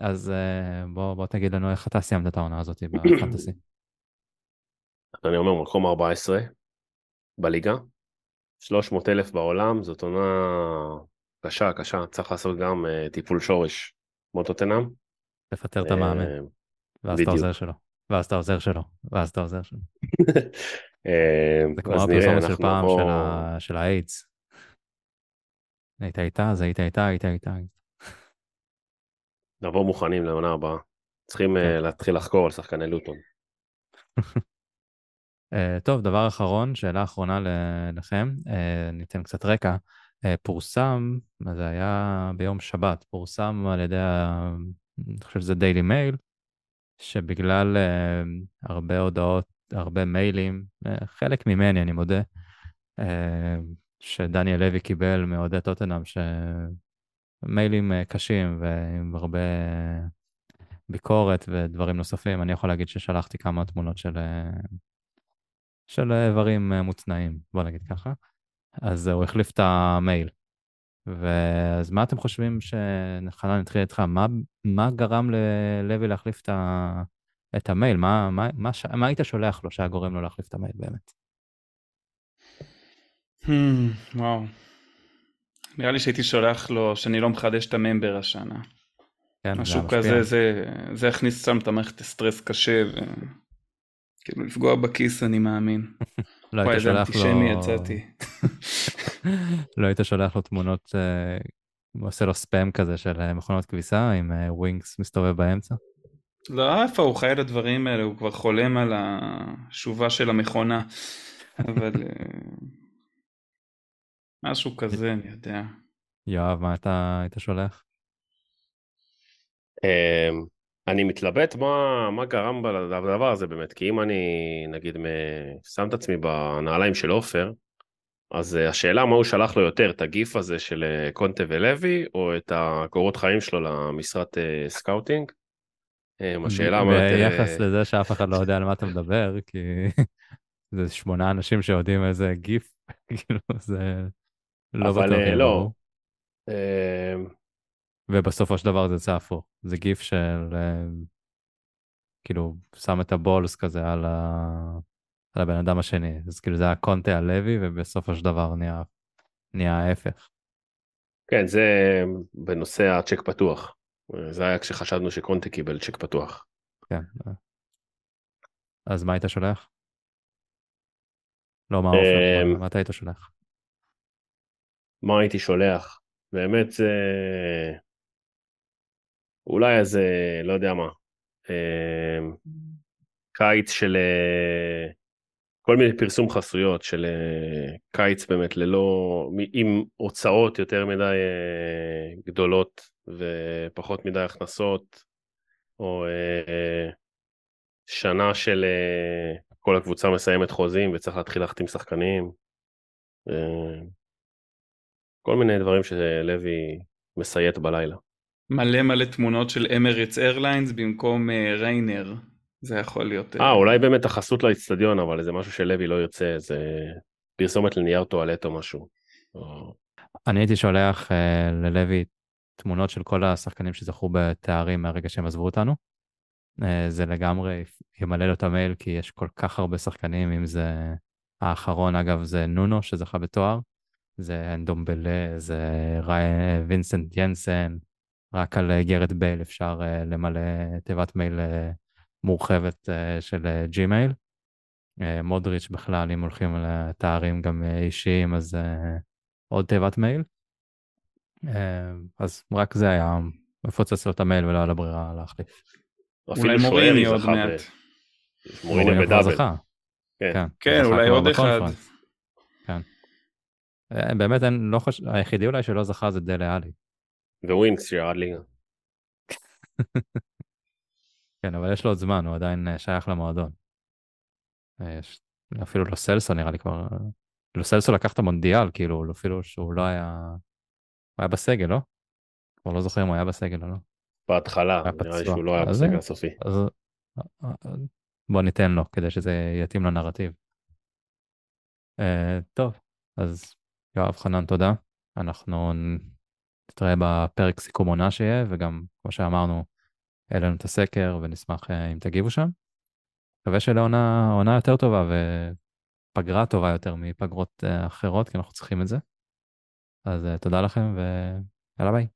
A: אז אה, בוא, בוא תגיד לנו איך אתה סיימת את העונה הזאת בפנטסי.
C: אני אומר מקום 14 בליגה, 300 אלף בעולם, זאת עונה קשה, קשה, צריך לעשות גם uh, טיפול שורש, כמו טוטנאם.
A: לפטר את המאמן, ואז אתה עוזר שלו, ואז אתה עוזר שלו, ואז אתה עוזר שלו. אה, זה כמו הפרסומת של פעם של האיידס. היית איתה, אז היית איתה, היית איתה.
C: נבוא מוכנים לעונה הבאה. צריכים אה, כן. להתחיל לחקור על שחקני לוטון.
A: אה, טוב, דבר אחרון, שאלה אחרונה לכם, ניתן קצת רקע. פורסם, זה היה ביום שבת, פורסם על ידי, אני חושב שזה דיילי מייל, שבגלל הרבה הודעות הרבה מיילים, אה, חלק ממני, אני מודה, אה, שדניאל לוי קיבל מאוהדי טוטנאם, שמיילים אה, קשים ועם הרבה ביקורת ודברים נוספים. אני יכול להגיד ששלחתי כמה תמונות של, של איברים מוצנעים, בוא נגיד ככה. אז הוא החליף את המייל. ואז מה אתם חושבים, שחנן נתחיל איתך, מה, מה גרם ללוי להחליף את ה... את המייל, מה, מה, מה, מה היית שולח לו שהיה גורם לו להחליף את המייל באמת?
B: Hmm, וואו. נראה לי שהייתי שולח לו שאני לא מחדש את הממבר השנה. כן, משהו כזה, זה, זה יכניס סתם את המערכת סטרס קשה, וכאילו לפגוע בכיס אני מאמין.
A: לא היית שולח לו... אנטישמי יצאתי. לא היית שולח לו תמונות, אה, עושה לו ספאם כזה של אה, מכונות כביסה עם ווינקס אה, מסתובב באמצע?
B: לא, איפה הוא חי את הדברים האלה, הוא כבר חולם על השובה של המכונה. אבל משהו כזה, אני יודע.
A: יואב, מה אתה היית שולח?
C: אמ, אני מתלבט מה, מה גרם לדבר הזה באמת, כי אם אני נגיד שם את עצמי בנעליים של עופר, אז אה, השאלה מה הוא שלח לו יותר, את הגיף הזה של אה, קונטה ולוי, או את הקורות חיים שלו למשרת scouting.
A: אמ, השאלה מה... ביחס לזה שאף אחד לא יודע על מה אתה מדבר, כי זה שמונה אנשים שיודעים איזה גיף, כאילו זה לא בטוח
C: אבל לא. אמ,
A: ובסופו של דבר זה יוצא הפוך, זה גיף של אמ, כאילו שם את ה balls כזה על, ה... על הבן אדם השני, אז כאילו זה הקונטה הלוי ובסופו של דבר נהיה, נהיה ההפך.
C: כן, זה בנושא הצ'ק פתוח. זה היה כשחשבנו שקונטה קיבל צ'ק פתוח.
A: כן. אז מה היית שולח? לא, מה אמ, מה אתה היית שולח?
C: מה הייתי שולח? באמת זה... אולי איזה, לא יודע מה, אמ, קיץ של אה, כל מיני פרסום חסויות של אה, קיץ באמת ללא, עם הוצאות יותר מדי אה, גדולות ופחות מדי הכנסות, או אה, שנה של אה, כל הקבוצה מסיימת חוזים וצריך להתחיל להחתים שחקנים. אה, כל מיני דברים שלוי מסייט בלילה.
B: מלא מלא תמונות של אמרץ איירליינס במקום אה, ריינר. זה יכול להיות...
C: אה, אולי באמת החסות לאצטדיון, אבל זה משהו שלוי לא יוצא, זה פרסומת לנייר טואלט או משהו. או...
A: אני הייתי שולח אה, ללוי תמונות של כל השחקנים שזכו בתארים מהרגע שהם עזבו אותנו. אה, זה לגמרי ימלא לו את המייל, כי יש כל כך הרבה שחקנים, אם זה האחרון, אגב, זה נונו שזכה בתואר, זה אנדומבלה, זה. וינסנט ינסן, רק על גארת' בייל אפשר אה, למלא תיבת מייל אה, מורחבת אה, של ג'ימייל. מודריץ' בכלל, אם הולכים לתארים גם אישיים, אז עוד תיבת מייל. אז רק זה היה מפוצץ לו את המייל ולא היה לו ברירה להחליף.
B: אולי
C: מוריניו
B: עוד מעט.
A: מוריניו
C: בדאבל. כן.
B: כן,
A: זכה
B: אולי עוד אחד.
A: אה, באמת, אני לא חושב, היחידי אולי שלא זכה זה דלה עלי.
C: ווינקס שירד ליגה.
A: כן, אבל יש לו עוד זמן, הוא עדיין אה, שייך למועדון. אה, יש, אפילו לא סלסו נראה לי כבר, לא סלסו לקח את המונדיאל, כאילו, אפילו שהוא לא היה, הוא היה בסגל, לא? כבר לא זוכר אם הוא היה בסגל או לא.
C: בהתחלה, נראה לי. שהוא לא היה בסגל הסופי.
A: אז בוא ניתן לו, כדי שזה יתאים לנרטיב. אה, טוב, אז יואב חנן, תודה. אנחנו נתראה בפרק סיכום עונה שיהיה, וגם, כמו שאמרנו, העלינו את הסקר ונשמח אה, אם תגיבו שם. מקווה שלעונה עונה יותר טובה ופגרה טובה יותר מפגרות אה, אחרות, כי אנחנו צריכים את זה. אז אה, תודה לכם ויאללה ביי.